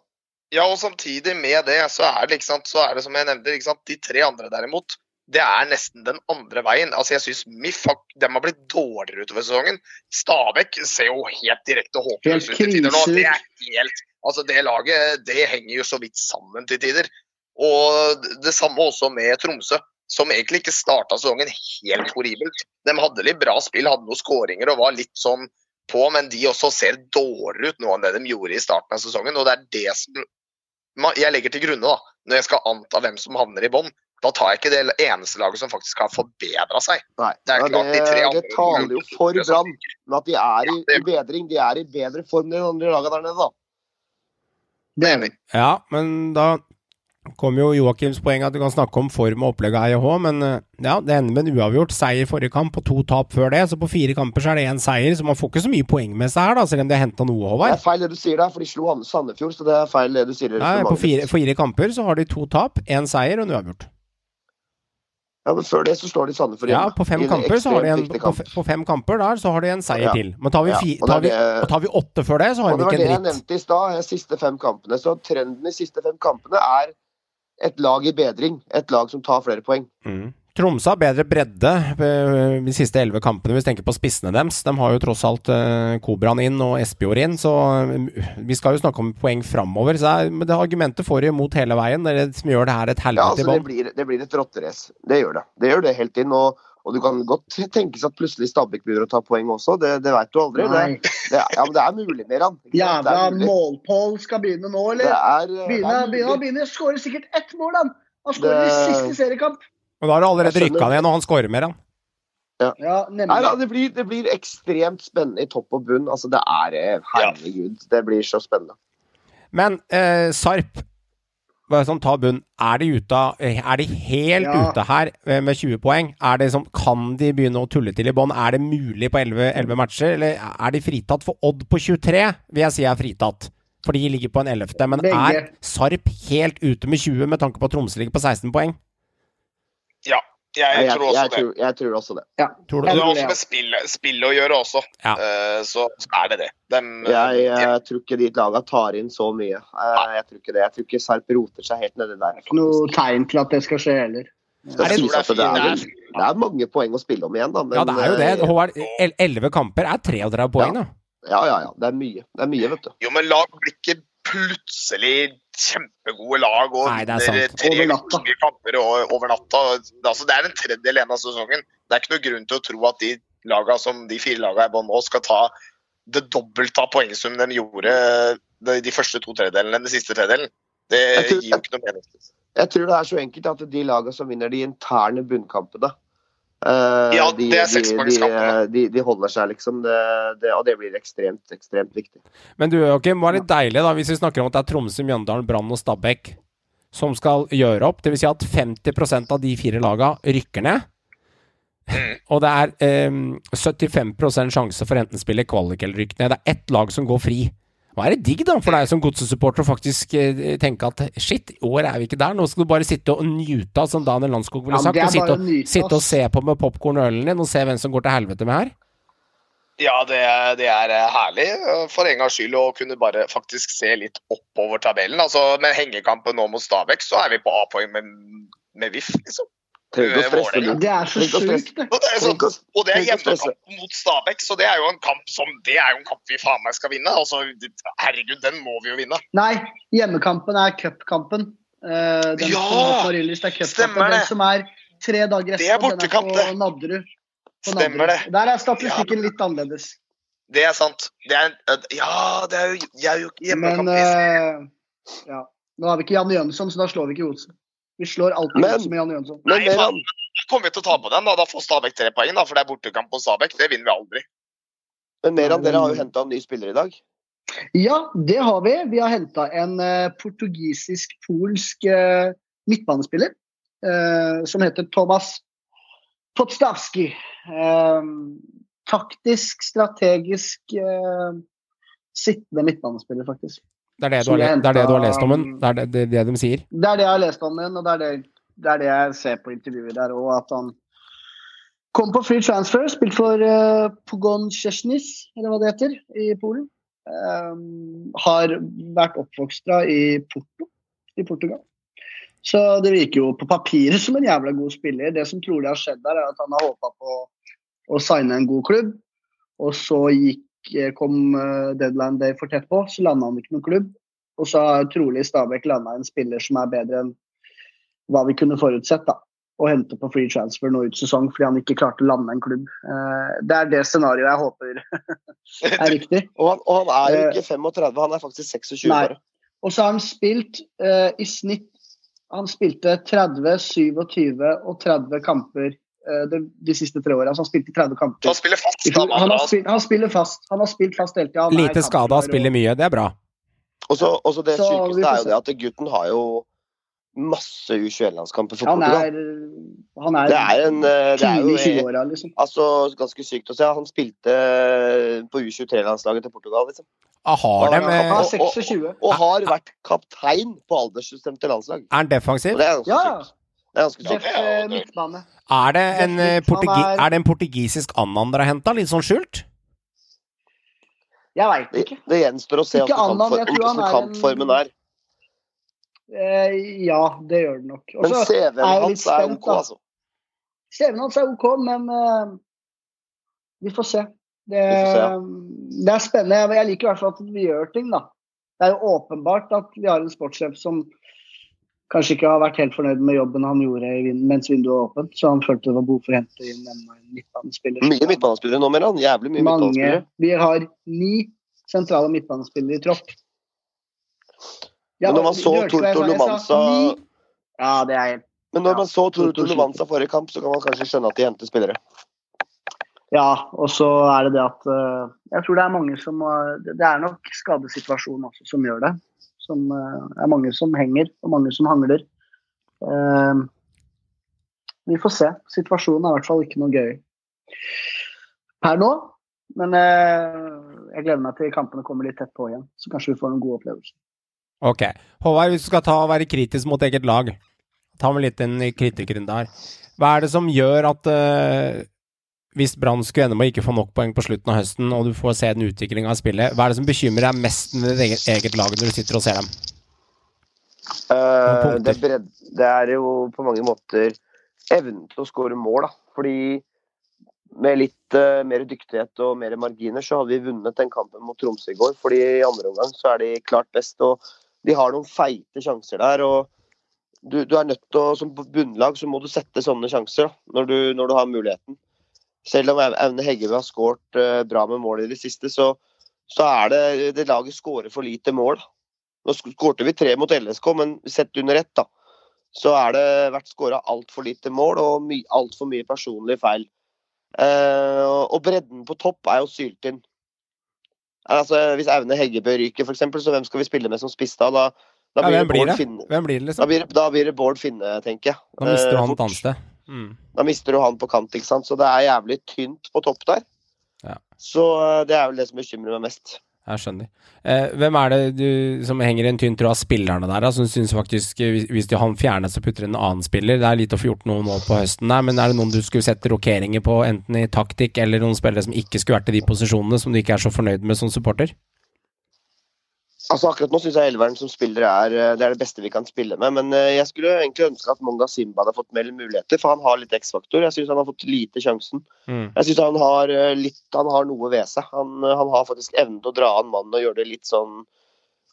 Ja, og samtidig med det, så er det, sant, så er det som jeg nevnte, de tre andre derimot, det er nesten den andre veien. Altså, jeg syns MIF har, har blitt dårligere utover sesongen. Stabæk ser jo helt direkte håpløs ut til tider nå. Det er helt Altså, det laget, det henger jo så vidt sammen til tider. Og det samme også med Tromsø, som egentlig ikke starta sesongen helt horribelt. De hadde litt bra spill, hadde noen skåringer og var litt sånn på, men de også ser dårligere ut nå enn det de gjorde i starten av sesongen. Og det er det som jeg legger til grunne da, når jeg skal anta hvem som havner i bånn. Da tar jeg ikke det eneste laget som faktisk har forbedra seg. Nei, Det er klart, de tre det, andre- det taler jo for Brann. Men at de er i, i bedring. De er i bedre form enn de andre lagene der nede, da. Det er vi. Ja, men da kom jo Joakims poeng at du kan snakke om form og opplegg av EIH, men eh, ja, det ender med en uavgjort. Seier forrige kamp og to tap før det, så på fire kamper så er det én seier, så man får ikke så mye poeng med seg her, da, selv om de har henta noe, Det er feil det du sier der, for de slo Sandefjord, så det er feil det du sier. Nei, på fire, fire kamper så har de to tap, én seier og en uavgjort. Ja, men før det så står de Sandefjord Ja, på fem en kamper så har de en, på, kamp. på fem kamper der så har de en seier Ja. til. Men tar vi, Ja, fi, og tar, vi, det tar vi åtte før det, så har Og dritt. det var det jeg nevnte i stad, de siste fem kampene. Så trenden i siste fem kampene er et lag i bedring. Et lag som tar flere poeng. Mm. Tromsø har bedre bredde eh, de siste elleve kampene, hvis vi tenker på spissene deres. De har jo tross alt Kobran Kobraen inn og Espejord inn, så eh, vi skal jo snakke om poeng framover. Så er, det argumentet får de imot hele veien, det er det som gjør det her et Ja, helvete altså i det blir, det blir et rotterace. Det gjør det. Det gjør det helt inn. Og, og du kan godt tenkes at plutselig Stabæk begynner å ta poeng også. Det, det veit du aldri. Det, det, er- ja, men det er mulig, Meran. Jævla er målpål skal begynne nå, Det eller? begynne, det er begynner, mulig. Skårer sikkert ett mål, han! Han skårer i siste seriekamp. Og da har du allerede rykka ned, og han scorer mer, han. Ja, Nei, da, det, blir, det blir ekstremt spennende i topp og bunn. Altså, det er eh, Herregud, det blir så spennende. Men eh, Sarp, bare sånn ta bunn. Er de, ute, eh, er de helt Ja. ute her eh, med 20 poeng? Er det som, kan de begynne å tulle til i bånn? Er det mulig på 11, 11 matcher, eller er de fritatt? For Odd på 23 vil jeg si er fritatt. For de ligger på en 11., men Begge. er Sarp helt ute med 20 med tanke på at Tromsø ligger på 16 poeng? Ja, jeg, tror også jeg, det. tror, jeg tror også det. Tror Det har også med spill, spill å gjøre også. Ja. uh, så så er det det. Dem, Jeg, de- jeg tror ikke de laga tar inn så mye. Uh, Jeg tror ikke det. Jeg tror ikke Sarp roter seg helt nedi der. Ikke noe tegn til at det skal skje heller. Det, Er det- er, det er- det er mange poeng å spille om igjen, da. Men, Ja, det er jo det. eh, Håvard, el- 11 kamper er 33 poeng, da. Ja, ja, ja. Det er mye. Det er mye, vet du. Jo, men lag blir ikke plutselig kjempegode lag og Nei, er vinner tre ganger kamper over natta. Altså, det er en tredjedel igjen av sesongen. Det er ikke noe grunn til å tro at de, laga som, de fire lagene i bånn nå skal ta det dobbelte av poengsummen de gjorde de, de første to tredjedelene, den siste tredjedelen. Det tror- gir jo ikke noe mening. Jeg tror det er så enkelt at de lagene som vinner de interne bunnkampene eh, Ja, de, det er de, de, de, de holder seg, liksom. Det, det, og det blir ekstremt, ekstremt viktig. Men du, Joakim, var litt deilig da, hvis vi snakker om at det er Tromsø, Mjøndalen, Brann og Stabæk som skal gjøre opp. Dvs. Si at 50% av de fire laga rykker ned. Og det er eh, 75 sjanse for enten spille kvalik eller rykke ned. Det er ett lag som går fri. Nå er det digg da for deg som godsesupporter å faktisk eh, tenke at shit, i år er vi ikke der. Nå skal du bare sitte og nyte av, som Daniel Landskog ville sagt. er Og sitte, og, sitte og se på med popkorn og ølen din og se hvem som går til helvete med her. Ja, det, er- det er eh, herlig eh, for en gangs skyld å kunne bare faktisk se litt oppover tabellen. Altså, Med hengekampen nå mot Stabæk, så er vi på A-poeng med, med VIF, liksom. Trenger ikke å stresse. Det er så sjukt, det. Og det er, sånn, er hjemmekamp mot Stabæk, så det er jo en kamp som Det er jo en kamp vi faen meg skal vinne. Altså, herregud, den må vi jo vinne. Nei, hjemmekampen er cupkampen. Uh, den Ja! som Marienlyst er cup Stemmer det. Den som er tre dager etter, Det er bortekamp, det. er på Nadderud. Stemmer det. Der er statistikken litt annerledes. Det er sant. Det er, ja, det er jo, jeg er jo ikke hjemmekamp. Men uh, ja. Nå har vi ikke Jan Jønsson, så da slår vi ikke Godset. Vi slår alltid Men- med Jan Jønsson. Men Nei, Meran, Da kommer vi til å ta på den. Da Da får Stabæk tre poeng, da, for det er bortekamp på Stabæk. Det vinner vi aldri. men Meran, dere har jo henta en ny spiller i dag. Ja, det har vi. Vi har henta en uh, portugisisk-polsk uh, midtbanespiller uh, som heter Thomas Potstavski. Eh, taktisk, strategisk eh, sittende midtbanespiller, faktisk. Det er det, du har, det, det du har lest om den? Det er det, det, de sier? Det er det jeg har lest om den, og det er det, er jeg ser på intervjuet der òg. At han kom på free transfer, spilt for uh, Pogon Szczesnis, eller hva det heter, i Polen. Um, har vært oppvoksta i Porto i Portugal. Så det virker jo på papiret som en jævla god spiller. Det som trolig har skjedd der, er at han har håpa på å signe en god klubb, og så gikk, kom eh, deadline day for tett på, så landa han ikke noen klubb. Og så har trolig Stabæk landa en spiller som er bedre enn hva vi kunne forutsett. da, Å hente på free transfer nå ut sesong fordi han ikke klarte å lande en klubb. Eh, Det er det scenarioet jeg håper er riktig. Og han, og han er jo Eh, ikke 35, han er faktisk 26 Nei. år. Og så har han spilt uh, i snitt Han spilte 30, 27 og 30 kamper eh, de, de siste tre åra. Han spilte 30 kamper. han spiller fast. fjor. Han, har spilt, han spiller fast. Han har spilt fast hele tida. Lite skada, spiller mye. Det er bra. Og så og så det Så sykeste er jo det at gutten har jo masse U21-landskamper for Han Portugal. er, han er, Det er en eh, det er jo 20-åra, liksom. Altså, ganske sykt å se. Han spilte eh, på U23-landslaget til Portugal, liksom. Ah, Har de, Ja, eh, og- og- Og har vært kaptein på aldersbestemte landslag. er han defensiv? Og det er Ja, sykt. Det er ganske sykt. eh, midtbane. Er det en, eh, portugi er- er det en portugisisk Annan dere har henta? Litt sånn skjult? Jeg veit ikke. det gjenstår å se Ikke hvordan Annan, jeg tror han kampformen er en- er. Eh, ja, det gjør det nok. Også Men CV-en er hans litt er OK, da. altså. CV-en hans er OK, men uh, vi får se. Det, Vi får se, det er spennende. Jeg- Jeg liker i hvert fall at vi gjør ting, da. Det er jo åpenbart at vi har en sportssjef som kanskje ikke har vært helt fornøyd med jobben han gjorde mens vinduet var åpent, så han følte det var behov for å hente inn en midtbanespiller. Mye midtbanespillere nå, Meran. Jævlig mye Mange. midtbanespillere. Vi har ni sentrale midtbanespillere i tropp. Ja, Men når man så Torto Lomanza. Ja, det er helt Men når Ja, man så Torto Torto forrige kamp, så kan man kanskje skjønne at de henter spillere. Ja, og så er det det at eh, Jeg tror det er mange som har Det er nok skadesituasjonen også som gjør det. Som eh, er mange som henger, og mange som hangler. Eh, vi får se. Situasjonen er i hvert fall ikke noe gøy per nå. Men eh, jeg gleder meg til kampene kommer litt tett på igjen. Så kanskje vi får noen gode opplevelser. Ok. Håvard, hvis du skal ta og være kritisk mot eget lag, ta med litt den kritikkrunde her. Hva er det som gjør at eh, hvis Brann skulle ende med å ikke få nok poeng på slutten av høsten, og du får se den utviklinga av spillet, hva er det som bekymrer deg mest med ditt eget, eget lag når du sitter og ser dem? Uh, det, er bredd, det er jo på mange måter evnen til å skåre mål, da. Fordi med litt uh, mer dyktighet og mer marginer, så hadde vi vunnet den kampen mot Tromsø i går. Fordi i andre omgang så er de klart best, og de har noen feite sjanser der. og du, du er nødt til å, Som bunnlag så må du sette sånne sjanser da, når, du, når du har muligheten. Selv om Aune Heggebø har skåret eh, bra med mål i det siste, så, så er det det laget skårer for lite mål. Nå skårte vi tre mot LSK, men sett under ett, da, så er det vært skåra altfor lite mål og my, altfor mye personlige feil. Eh, og bredden på topp er jo sylt inn. Altså, hvis Aune Heggebø ryker, f.eks., så hvem skal vi spille med som spiss da? Da, da Ja, blir hvem det blir Bård det? Finne. Hvem blir det, Da blir, da blir det Bård Finne, tenker jeg. Da mister Eh, han et annet sted. Mm. Da mister du han på kant, ikke sant. Så det er jævlig tynt på topp der. Ja. Så eh, det er vel det som bekymrer meg mest. Jeg skjønner. Eh, hvem er det du, som henger i en tynn tråd av spillerne der, da, som syns faktisk eh, hvis, hvis han fjernes og putter en annen spiller Det er litt å få gjort noe nå på høsten der, men er det noen du skulle sette rokeringer på, enten i taktikk eller noen spillere som ikke skulle vært i de posisjonene, som du ikke er så fornøyd med som supporter? Altså Akkurat nå syns jeg elveren som spiller er eh, det er det beste vi kan spille med. Men eh, jeg skulle egentlig ønske at Monga Simba hadde fått mer muligheter, for han har litt X-faktor. Jeg syns han har fått lite sjansen. Mm. Jeg syns han har eh, litt Han har noe ved seg. Han, han har faktisk evnen til å dra an mannen og gjøre det litt sånn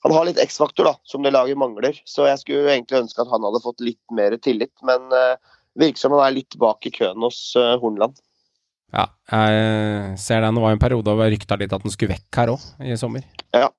Han har litt X-faktor, da, som det laget mangler. Så jeg skulle egentlig ønske at han hadde fått litt mer tillit. Men uh, virker som han er litt bak i køen hos uh, Hornland. Ja, jeg ser den. Det var en periode hvor jeg rykta litt at den skulle vekk her òg, i sommer. Ja.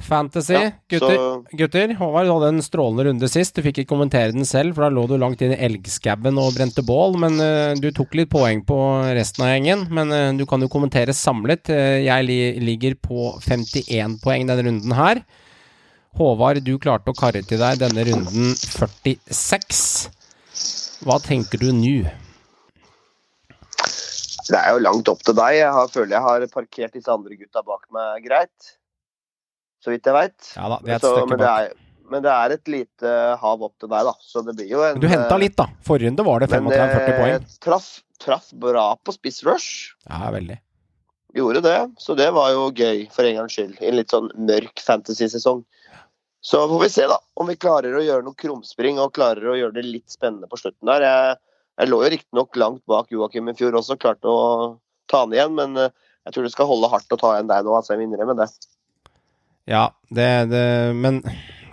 Fantasy, Ja, gutter. så- Gutter, Håvard, du hadde en strålende runde sist. Du fikk ikke kommentere den selv, for da lå du langt inn i elgskabben og brente bål. Men uh, du tok litt poeng på resten av gjengen. Men uh, du kan jo kommentere samlet. Uh, jeg li ligger på 51 poeng denne runden her. Håvard, du klarte å karre til deg denne runden 46. Hva tenker du nå? Det er jo langt opp til deg. Jeg har, føler jeg har parkert disse andre gutta bak meg greit. Så vidt jeg veit. Ja da, det er et stykke men, det er, men det er et lite hav opp til deg, da. Så det blir jo en du henta eh, litt, da. Forrige runde var det men, 35-40 eh, poeng. Traff, traff bra på spiss rush. Ja, veldig. Gjorde det. Så det var jo gøy, for en gangs skyld. I en litt sånn mørk fantasy-sesong. Så får vi se, da. Om vi klarer å gjøre noe krumspring og klarer å gjøre det litt spennende på slutten der. Jeg, jeg lå jo riktignok langt bak Joakim i fjor også, klarte å ta han igjen. Men eh, jeg tror det skal holde hardt å ta igjen deg nå, altså. Jeg minner med det. Ja, det, det Men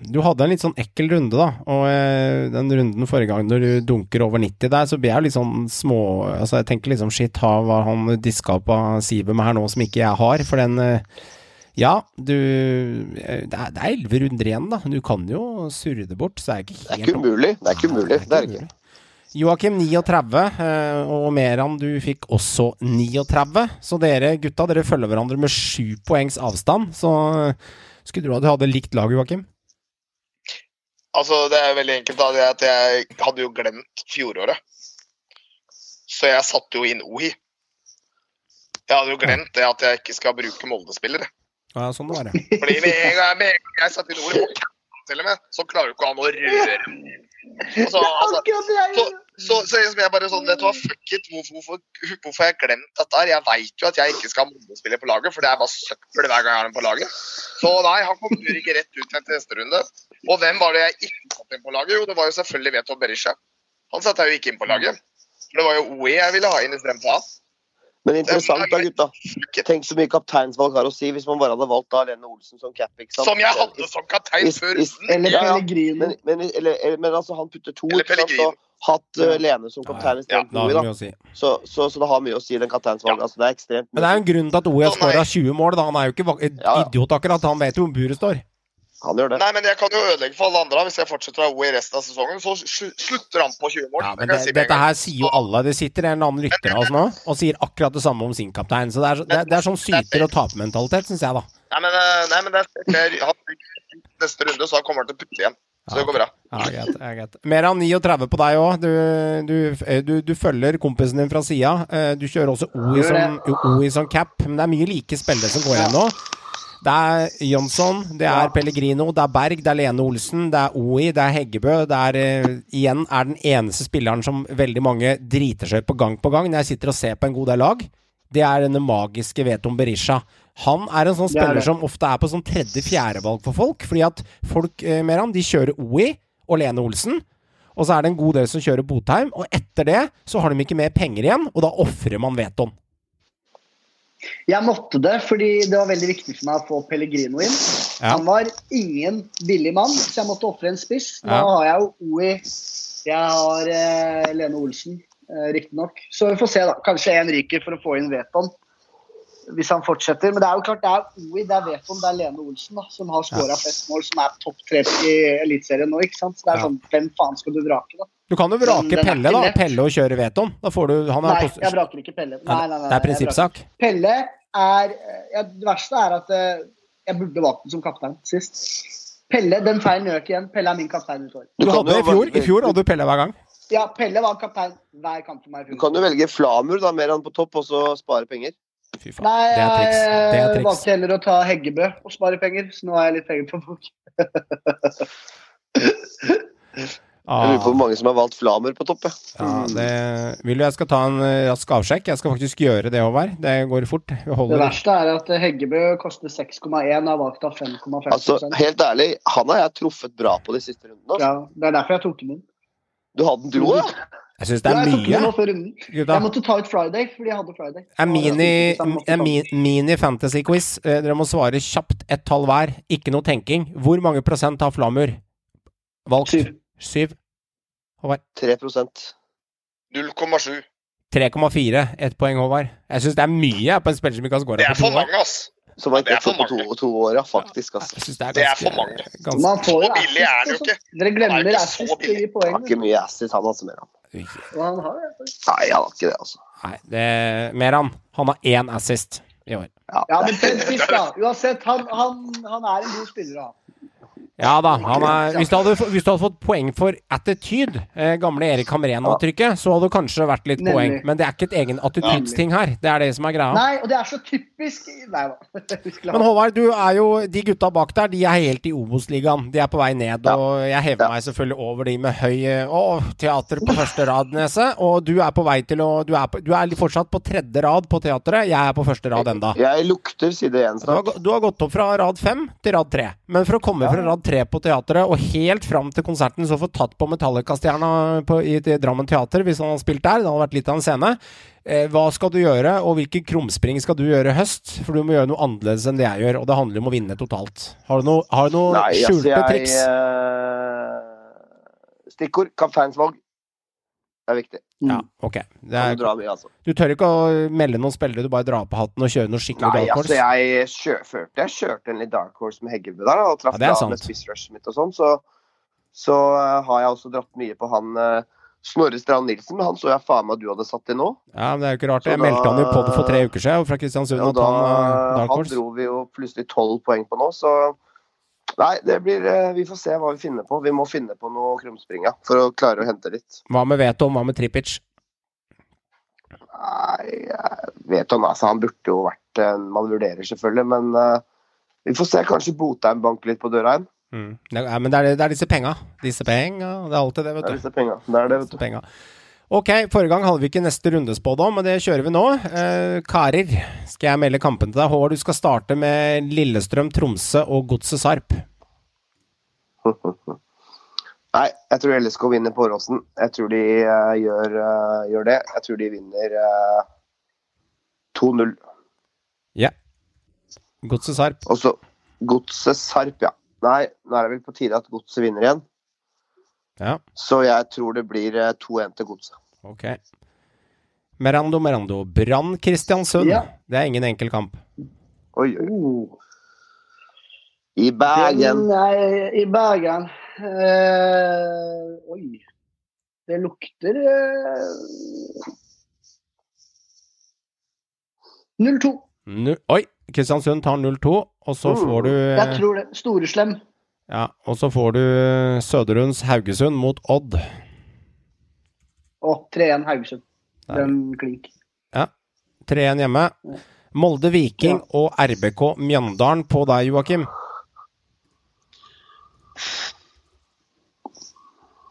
du hadde en litt sånn ekkel runde, da. Og eh, den runden forrige gang når du dunker over 90 der, så blir jeg litt sånn små Altså, jeg tenker liksom shit, ha hva han diska på med her nå som ikke jeg har. For den eh, Ja, du eh, Det er, 11 runder igjen, da. Du kan jo surre det bort, så er ikke helt Det er ikke umulig. Det er ikke umulig. Det er ikke. Joakim 39, eh, og Meran du fikk også 39. Så dere gutta, dere følger hverandre med sju poengs avstand. Så skulle tro at du hadde likt laget, Joakim. Altså, det er veldig enkelt. da, det er at Jeg hadde jo glemt fjoråret. Så jeg satte jo inn Ohi. Jeg hadde jo glemt det at jeg ikke skal bruke Molde-spillere. Ja, sånn var det. Fordi med en gang, med en gang jeg satte inn Ohi, på til og med, så klarer jo ikke han å røre Altså, altså, så. Så, så liksom jeg bare sånn, vet du hva, fuck it, hvorfor, hvorfor, hvorfor har jeg glemt dette her? Jeg vet jo at jeg ikke skal ha Molde-spiller på laget, for det er bare søppel hver gang jeg har den på laget. Så nei, han kommer ikke rett ut til neste runde. Og hvem var det jeg ikke satte inn på laget? Jo, det var jo selvfølgelig Veto Berisha. Han satte jeg jo ikke inn på laget. For det var jo OE jeg ville ha inn istedenfor han. Men interessant da, gutta. Tenk så mye kapteinsvalg har å si hvis man bare hadde valgt da Lene Olsen som cap. ikke sant? Som jeg hadde som kaptein før Eller runden. Eller Ja, ja. Men, men, eller, eller, men altså, han putter to, ikke sant? Og hatt uh, Lene som kaptein istedenfor ja, Oi, da. si. Så, så, så det har mye å si, den kapteinsvalget. Altså, det er ekstremt Men det er jo en grunn til at OE har skåra 20 mål. Da. Han er jo ikke Ja, ja. idiot akkurat. Han vet jo hvor buret står. Han gjør det. Nei, men jeg kan jo ødelegge for alle andre. Hvis jeg fortsetter å ha OI resten av sesongen, så slutter han på 20 mål. Ja, men det, si dette her sier jo alle. Det sitter en eller annen lytter av oss nå og sier akkurat det samme om sin kaptein. Så det er, det, det er sånn syter- og tapermentalitet, syns jeg, da. Nei, men, eh, nei, men det er jeg ryker neste runde, så han kommer til å putte igjen. Så det går bra. Ja, greit, ja, greit. Mer enn 39 på deg òg. Du, du, du, du følger kompisen din fra sida. Du kjører også OI som, OI som cap, men det er mye like spillere som går igjen nå. Det er Jonsson, det er Pellegrino, det er Berg, det er Lene Olsen, det er OI, det er Heggebø. Det er eh, igjen er den eneste spilleren som veldig mange driter seg ut på gang på gang når jeg sitter og ser på en god del lag. Det er denne magiske Veton Berisha. Han er en sånn er spiller som ofte er på sånn tredje-fjerdevalg for folk. Fordi at folk eh, mer han, de kjører OI og Lene Olsen. Og så er det en god del som kjører Botheim. Og etter det så har de ikke mer penger igjen, og da ofrer man Veton. Jeg måtte det, fordi det var veldig viktig for meg å få Pellegrino inn. Ja. Han var ingen billig mann, så jeg måtte ofre en spiss. Nå Ja. har jeg jo OI, jeg har eh, Lene Olsen, eh, riktignok. Så vi får se, da. Kanskje en ryker for å få inn Veton. Hvis han fortsetter. Men det er jo klart, det er OI, det er Veton, det er Lene Olsen da, som har skåra flest mål, som er topp tre i Eliteserien nå. ikke sant? Så det er Ja. sånn, Hvem faen skal du vrake, da? Du kan jo vrake den Pelle, da. Pelle og kjøre Veton. Da får du Han er Nei, jeg vraker ikke Pelle. Nei, nei, nei, Det er prinsippsak. Pelle er ja, Det verste er at eh, jeg burde valgt den som kaptein sist. Pelle, den feilen gjør ikke igjen. Pelle er min kaptein ut året. Du hadde i fjor. I fjor hadde du Pelle hver gang. Ja, Pelle var kaptein hver kamp for meg. Du kan jo velge Flamur, da, mer han på topp, og så spare penger. Fy faen. Nei, Det er triks. Det er jeg triks. valgte heller å ta Heggebø og spare penger, så nå har jeg litt penger på bok. Jeg lurer på hvor Ah, mange som har valgt Flamur på topp. ja, det Vil du jeg skal ta en eh, rask avsjekk? Jeg skal faktisk gjøre det, Håvard. Det går fort. Vi Det verste er at Heggebø koster 6,1 har valgt av 5,5 Altså, helt ærlig, han har jeg truffet bra på de siste rundene. Altså. ja, Det er derfor jeg tok den inn. Du hadde den, du òg? Jeg syns det Ja, er jeg mye. nå før Jeg måtte ta ut Friday, fordi jeg hadde Friday. Er mini, jeg er mini fantasy quiz. Eh, Dere må svare kjapt ett tall hver. Ikke noe tenking. Hvor mange prosent har Flamur valgt? Syv. Syv. 3 0,7. 3,4. Ett poeng, Håvard. Jeg syns det er mye på en spiller som ikke har Det på er to for år. mange, ass. Som har er ikke fått på to, to år, ja, faktisk. Altså. Det er Det er for mange. ganske Man får jo Så billig er den jo assist, ikke. altså. Dere glemmer er assist i poeng. har ikke mye assist, han altså, mer. Og han har det. Nei, han har ikke det, altså. Nei, det Meran. Han har én assist i år. Ja, men ten Fisk, da. Uansett, han, han, han er en god spiller, da. Ja da. Er, hvis, du hadde, hvis du hadde fått poeng for attityd, eh, gamle Erik Hamren-avtrykket, så hadde det kanskje vært litt Nemlig. poeng. Men det er ikke et egen attitudes-ting her. Det er det som er greia. Nei, og det er så typisk Nei da. Men Håvard, du er jo, de gutta bak der de er helt i Obos-ligaen. De er på vei ned. Ja. Og jeg hever Ja. meg selvfølgelig over de med høy eh, Å, teater på første rad-nese. Og du er på vei til å Du er, på, du er fortsatt på tredje rad på teatret. Jeg er på første rad enda. Jeg lukter side én Du har, du har gått opp fra rad fem til rad tre. Men for å komme fra rad tre på teatret og helt fram til konserten, så få tatt på Metallica-stjerna i i Drammen teater, hvis han hadde spilt der, det hadde vært litt av en scene. Eh, hva skal du gjøre, og hvilke krumspring skal du gjøre i høst? For du må gjøre noe annerledes enn det jeg gjør, og det handler om å vinne totalt. Har du noe, har du noe altså, skjulte jeg triks? eh, Stikkord kapteinsvalg. Det er viktig. Ja, ok. Det er, du dra altså. du tør ikke å melde noen spillere du bare drar på hatten og kjører noe skikkelig Nei, dark altså, horse? jeg kjør, følte jeg kjørte en litt dark horse med Heggebø der, og traff Ja, er med spissrushet mitt og sånn, så, så uh, har jeg også dratt mye på han uh, Snorre Strand Nilsen, men han så jeg faen meg du hadde satt inn nå. Ja, men det er jo ikke rart. Så Jeg meldte han jo på det for tre uker siden, fra Kristiansund, Og da, han uh, dark han horse. dro vi jo plutselig tolv poeng på nå, så Nei, det blir eh, Vi får se hva vi finner på. Vi må finne på noe krumspring for å klare å hente litt. Hva med Veto, hva med Tripic? Nei, jeg vet han, altså, han burde jo vært en Man vurderer selvfølgelig, men uh, vi får se. Kanskje Botheim banker litt på døra igjen. Mm. Er, men det er, det er disse penga. Disse penga. Det er alltid det, vet du. Det er disse penga. Det er det, vet du. Ok, forrige gang hadde vi ikke neste rundespådom, men det kjører vi nå. Eh, karer, skal jeg melde kampen til deg? Håvard, du skal starte med Lillestrøm, Tromsø og Godset Sarp. Nei, jeg tror LSK vinner på Åråsen. Jeg tror de uh, gjør, uh, gjør det. Jeg tror de vinner uh, 2-0. Ja. Godset Sarp. Og Godset Sarp, ja. Nei, nå er det vel på tide at Godset vinner igjen. Ja, Så jeg tror det blir eh, 2-1 til Godset. ok. Merando, Merando. Brann Kristiansund. Ja. Det er ingen enkel kamp. Oi, oi. I Bergen. Den nei, i Bergen. Eh, oi. Det lukter eh, 0-2. Oi! Kristiansund tar 0-2, og så Mm. får du Jeg eh, tror det. Storeslem. Ja, og så får du eh, Søderunds Haugesund mot Odd. Å, 3-1 Haugesund. Der. Den klink. 3-1 hjemme. Molde Viking Ja. og RBK Mjøndalen på deg, Joakim.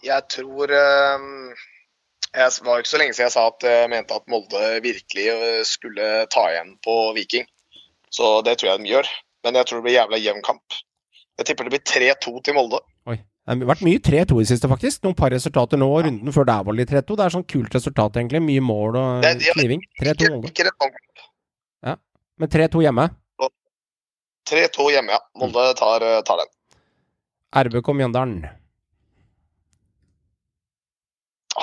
Jeg tror ehm, Jeg var ikke så lenge siden jeg sa at jeg mente at Molde virkelig eh, skulle ta igjen på Viking. Så det tror jeg de gjør. Men jeg tror det blir jævla jevn kamp. Jeg tipper det blir 3-2 til Molde. Oi. Det har vært mye 3-2 i siste, faktisk. Noen par resultater nå, og runden før der var det litt 3-2. Det er sånn kult resultat, egentlig. Mye mål og kniving. 3-2 Molde. nok. Men 3-2 hjemme. 3-2 hjemme, ja. Molde tar, eh, tar den. RBK Mjøndalen.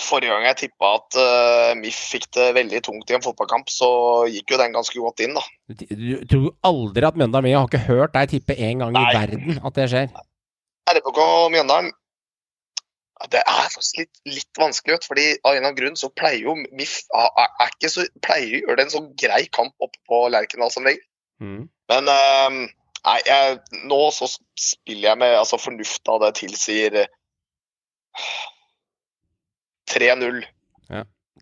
Forrige gang jeg tippa at uh, MIF fikk det veldig tungt i en fotballkamp, så gikk jo den ganske godt inn, da. Du, du tror aldri at Mjøndalen. Jeg har ikke hørt deg tippe en gang i verden at det skjer. RBK Mjøndalen ja, Det er faktisk litt, litt vanskelig, fordi av en eller annen grunn så pleier jo MIF er, er ikke så, pleier å gjøre det en sånn grei kamp oppe på Lerkendal som regel. Mm. Men uh, nei, jeg, nå så spiller jeg med altså Fornufta det tilsier eh, 3-0.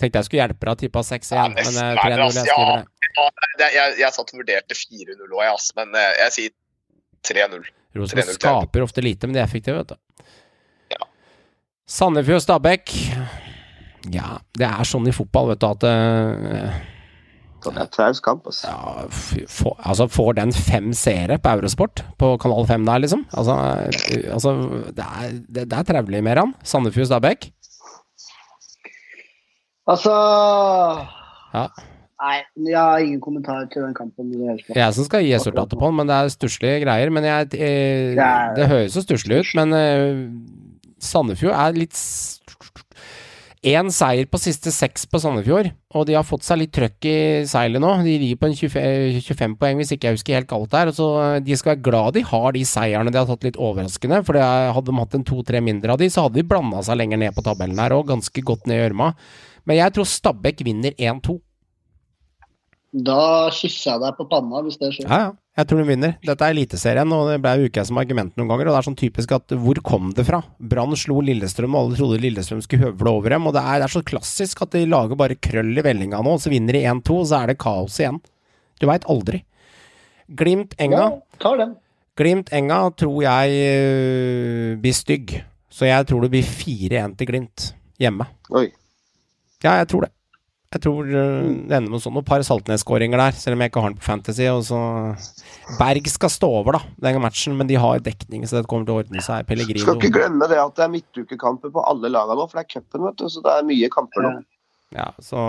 Tenkte jeg skulle hjelpe deg å tippe 6-1, Ja, men nesten eh, verre, 3-0 jeg skriver det. Ja, jeg, jeg, jeg satt og vurderte 4-0 òg, jeg, men eh, jeg sier 3-0. Rosenborg skaper ofte lite, men de er effektive, vet du. Ja. Sandefjord Stabæk. Ja, det er sånn i fotball, vet du, at uh, det er traus kamp, altså. ja, for, altså, Får den fem seere på Eurosport, på kanal 5 der, liksom? Altså, eh, altså det er, det, det er trevelig, Meran. Sandefjord Stabæk. Altså Ja. Nei, jeg har ingen kommentar til den kampen. det. Jeg som skal gi resultatet på den, men det er stusslige greier. Men jeg, jeg, Det er- det høres så stusslig ut, men uh, Sandefjord er litt Én seier på siste seks på Sandefjord, og de har fått seg litt trøkk i seilet nå. De ligger på en 25, 25 poeng, hvis ikke jeg husker helt galt der. Så eh, De skal være glad de har de seierne de har tatt litt overraskende. For hadde de hatt en to-tre mindre av de, så hadde de blanda seg lenger ned på tabellen her og ganske godt ned i gjørma. Men jeg tror Stabæk vinner 1-2. Da kysser jeg deg på panna hvis det skjer. Ja, ja. Jeg tror de vinner. Dette er Eliteserien, og det ble jeg som argument noen ganger. Og det er sånn typisk at hvor kom det fra? Brann slo Lillestrøm, og alle trodde Lillestrøm skulle høvle over dem. Og det er, det er så klassisk at de lager bare krøll i vellinga nå, og så vinner de 1-2, og så er det kaos igjen. Du veit aldri. Glimt Enga. Ja, tar den. Glimt Enga tror jeg øh, blir stygg. Så jeg tror det blir 4-1 til Glimt hjemme. Oi. Ja, jeg tror det. Jeg tror øh, det ender med sånn noen par Saltnes-skåringer der, selv om jeg ikke har den på Fantasy. Og så Berg skal stå over, da, den matchen, men de har dekning, så det kommer til å ordne seg. Pellegrino Skal ikke glemme det at det er midtukekamper på alle lagene nå, for det er cupen, vet du. Så det er mye kamper nå. Ja, så.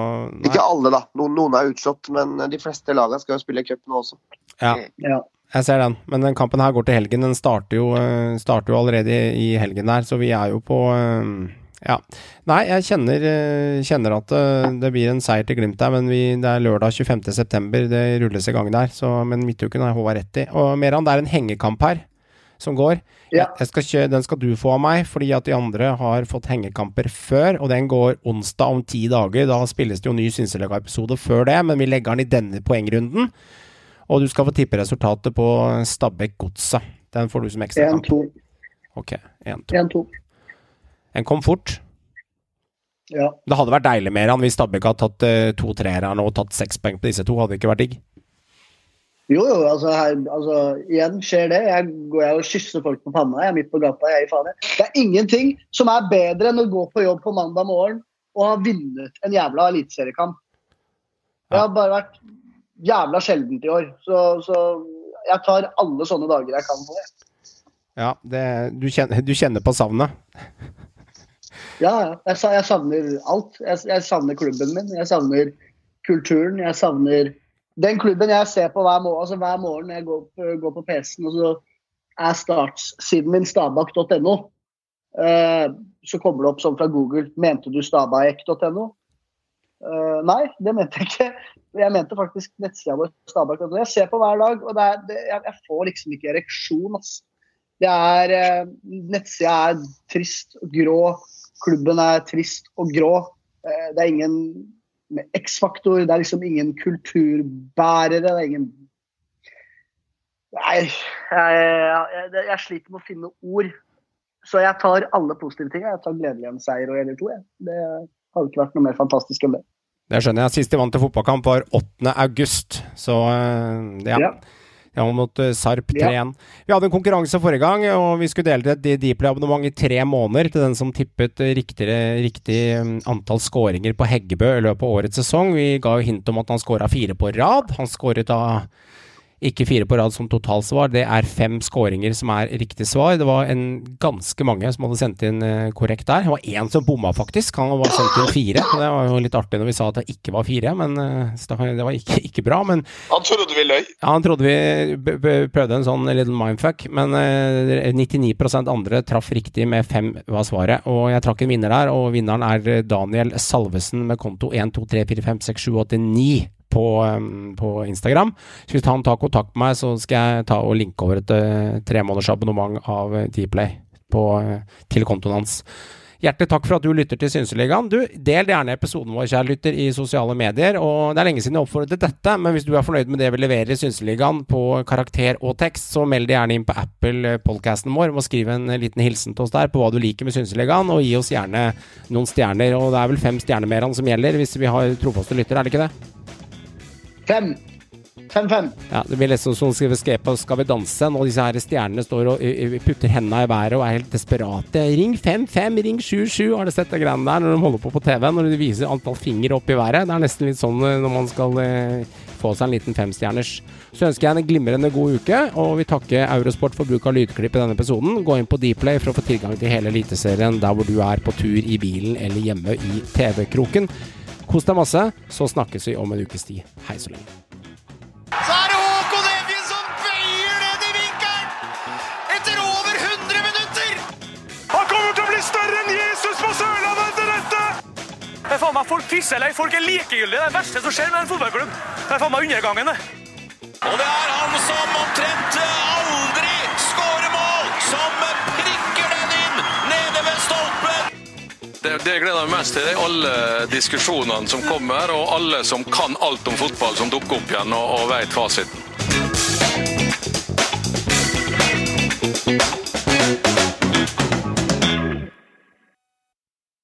Ikke alle, da. Noen, noen er utslått, men de fleste lagene skal jo spille cup nå også. Ja, Ja. jeg ser den. Men den kampen her går til helgen. Den starter jo, øh, starter jo allerede i, helgen der, så vi er jo på øh, Ja. Nei, jeg kjenner, øh, kjenner at øh, det blir en seier til Glimt der, men vi, det er lørdag 25.9. Det rulles i gang der, så, men midtuken har Håvard rett i. Og Meran, det er en hengekamp her som går. Ja. Jeg skal kjø, den skal du få av meg, fordi at de andre har fått hengekamper før, og den går onsdag om ti dager. Da spilles det jo ny Synselaga-episode før det, men vi legger den i denne poengrunden. Og du skal få tippe resultatet på Stabæk Godset. Den får du som ekstrakamp. 1-2. Ok, 1-2. 1-2. Kom fort. Ja. Det hadde vært deilig mer han hvis Stabæk hadde tatt uh, to treere og tatt seks poeng på disse to. Hadde det ikke vært digg? Jo, jo, altså, her, altså igjen skjer det. Jeg går jeg og kysser folk på panna. Jeg er midt på gata. Jeg i faen. Det er ingenting som er bedre enn å gå på jobb på mandag morgen og ha vunnet en jævla eliteseriekamp. Det har bare vært jævla sjeldent i år. Så, så jeg tar alle sånne dager jeg kan få. det. Ja, det, du, kjenner, du kjenner på savnet? Ja. Jeg, jeg savner alt. Jeg, jeg savner klubben min. Jeg savner kulturen. Jeg savner den klubben jeg ser på hver morgen. Altså hver morgen når jeg går, på- går på PC-en, og så er startsiden min stabak.no. Eh, så kommer det opp sånn fra Google. Mente du stabak.no? Eh, nei, det mente jeg ikke. Jeg mente faktisk nettsida vår. stabak.no. Jeg ser på hver dag, og det er, det, jeg, jeg får liksom ikke ereksjon. ass. Det er, eh, nettsida er trist grå. Klubben er trist og grå. Eh, det er ingen X-faktor. Det er liksom ingen kulturbærere. Det er ingen Nei, jeg, jeg, jeg sliter med å finne ord. Så jeg tar alle positive ting. Jeg tar gledelig en seier og eller to. Jeg. Det hadde ikke vært noe mer fantastisk enn det. Det skjønner jeg. Sist de vant til fotballkamp var 8. august, så eh, ja. Ja. Ja, mot eh, Sarp 3-1. Ja. Vi hadde en konkurranse forrige gang, og vi skulle dele et Deeply-abonnement i tre måneder til den som tippet riktig, riktig mm, antall skåringer på Heggebø i løpet av årets sesong. Vi ga jo hint om at han skåra fire på rad. Han skåret da ikke fire på rad som totalsvar, det er fem skåringer som er riktig svar. Det var en ganske mange som hadde sendt inn eh, korrekt der. Det var én som bomma, faktisk. Han var sendt inn fire. Det var jo litt artig når vi sa at det ikke var fire, men eh, det var ikke, ikke bra. Men Han trodde vi løy. ja, han trodde vi prøvde en sånn little mindfuck, men eh, 99% andre traff riktig med fem var svaret. Og jeg trakk en vinner der, og vinneren er eh, Daniel Salvesen med konto 1, 2, 3, 4, 5, 6, 7, 8, 9 på, på Instagram. Så hvis han tar kontakt med meg, så skal jeg ta og linke over et uh, tremåneders abonnement av uh, Dplay på, uh, til kontoen hans. Hjertelig takk for at du lytter til Synseligaen. Du, Del gjerne episoden vår, kjære lytter, i sosiale medier. og Det er lenge siden jeg oppfordret til dette, men hvis du er fornøyd med det vi leverer i Synseligaen på karakter og tekst, så meld deg gjerne inn på Apple-podcasten vår og skriv en liten hilsen til oss der på hva du liker med Synseligaen, og gi oss gjerne noen stjerner. og Det er vel fem stjerner mer enn som gjelder, hvis vi har trofaste lyttere, er det ikke det? Fem. Fem-fem. Ja, Det blir nesten som å skrive skrev Skal vi danse, når disse her stjernene står og ø, ø, putter hendene i været og er helt desperate. Ring 55, ring 77, har du sett de greiene der når de holder på på TV? Når de viser antall fingre opp i været. Det er nesten litt sånn når man skal eh, få seg en liten femstjerners. Så ønsker jeg en glimrende god uke, og vil takke Eurosport for bruk av lydklipp i denne episoden. Gå inn på Dplay for å få tilgang til hele Eliteserien der hvor du er på tur i bilen eller hjemme i TV-kroken. Kos deg masse, så snakkes vi om en ukes tid. Hei så lenge. Så er det Håkon Evjen som bøyer ned i vinkelen! Etter over 100 minutter! Han kommer til å bli større enn Jesus på Sørlandet etter dette! Det er faen meg Folk pisser eller folk er likegyldige. Det er det verste som skjer med en fotballklubb. Det er faen meg undergangen, det. Og det er han som omtrent aldri Det, det jeg gleder meg mest til, er alle diskusjonene som kommer, og alle som kan alt om fotball, som dukker opp igjen og, og vet fasiten.